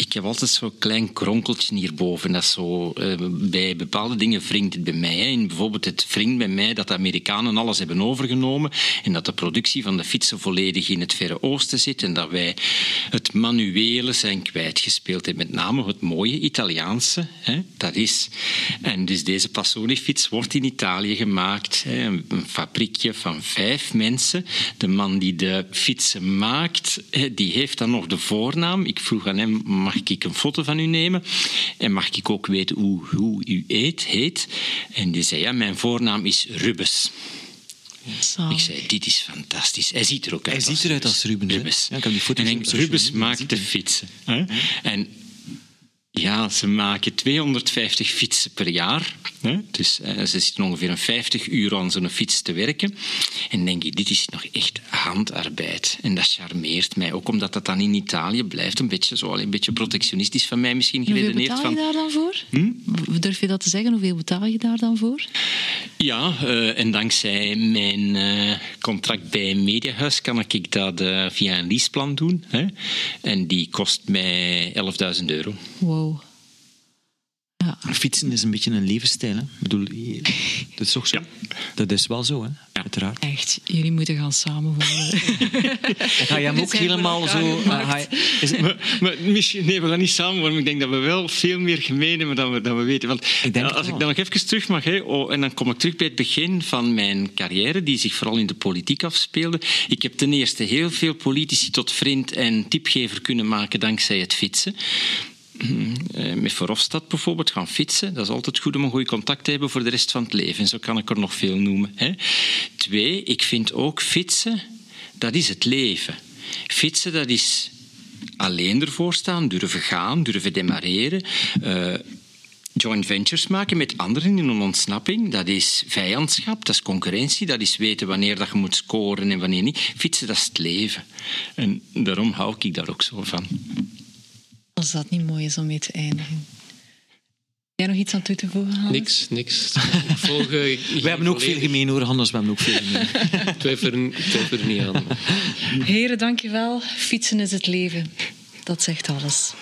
ik heb altijd zo'n klein kronkeltje hierboven. Dat zo, uh, bij bepaalde dingen wringt het bij mij. Hè. bijvoorbeeld het wringt bij mij dat de Amerikanen alles hebben overgenomen en dat de productie van de fietsen volledig in het Verre Oosten zit en dat wij manuele zijn kwijtgespeeld. En met name het mooie Italiaanse, hè, dat is. En dus deze Passoni-fiets wordt in Italië gemaakt. Hè, een fabriekje van vijf mensen. De man die de fietsen maakt, die heeft dan nog de voornaam. Ik vroeg aan hem, mag ik een foto van u nemen? En mag ik ook weten hoe, hoe u eet, heet? En die zei, ja, mijn voornaam is Rubens. Zalig. Ik zei, dit is fantastisch. Hij ziet er ook uit Hij ziet eruit als Rubens, hè? Rubens. Ja, ik heb die foto's en Rubens maakt de fietsen. En ja, ze maken 250 fietsen per jaar. Dus eh, ze zitten ongeveer een 50 uur aan zo'n fiets te werken. En denk ik, dit is nog echt handarbeid. En dat charmeert mij. Ook omdat dat dan in Italië blijft. Een beetje, zo, een beetje protectionistisch van mij misschien Hoeveel geredeneerd. betaal je daar dan voor? Hm? Durf je dat te zeggen? Hoeveel betaal je daar dan voor? Ja, eh, en dankzij mijn eh, contract bij mediahuis kan ik dat via een leaseplan doen. Hè? En die kost mij 11.000 euro. Wow. Ja. Fietsen is een beetje een levensstijl. Hè? Ik bedoel, dat is toch zo? Dat is wel zo, hè? uiteraard. Echt, jullie moeten gaan samenwonen. En <laughs> ga je hem ook helemaal zo... eh, gemaakt. ga je- is het- Maar, maar misschien, nee, we gaan niet samen worden. maar Ik denk dat we wel veel meer gemeen hebben dan we, dan we weten. Want Ik als wel. ik dan nog even terug mag, hè, oh, en dan kom ik terug bij het begin van mijn carrière, die zich vooral in de politiek afspeelde. Ik heb ten eerste heel veel politici tot vriend en tipgever kunnen maken dankzij het fietsen. Eh, Met Verhofstadt bijvoorbeeld gaan fietsen. Dat is altijd goed om een goede contact te hebben voor de rest van het leven. En zo kan ik er nog veel noemen. Hè. Twee, ik vind ook fietsen, dat is het leven. Fietsen, dat is alleen ervoor staan, durven gaan, durven demareren. eh, joint ventures maken met anderen in een ontsnapping. Dat is vijandschap, dat is concurrentie, dat is weten wanneer dat je moet scoren en wanneer niet. Fietsen, dat is het leven. En daarom hou ik daar ook zo van. Als dat niet mooi is om mee te eindigen. Jij nog iets aan toe te voegen, Hans? Niks, niks. <laughs> Ik volg, We hebben ook veel gemeen hoor, Hannes. We hebben ook veel gemeen. Ik twijfel er, ik twijfel er niet aan. Heren, dankjewel. Fietsen is het leven. Dat zegt alles.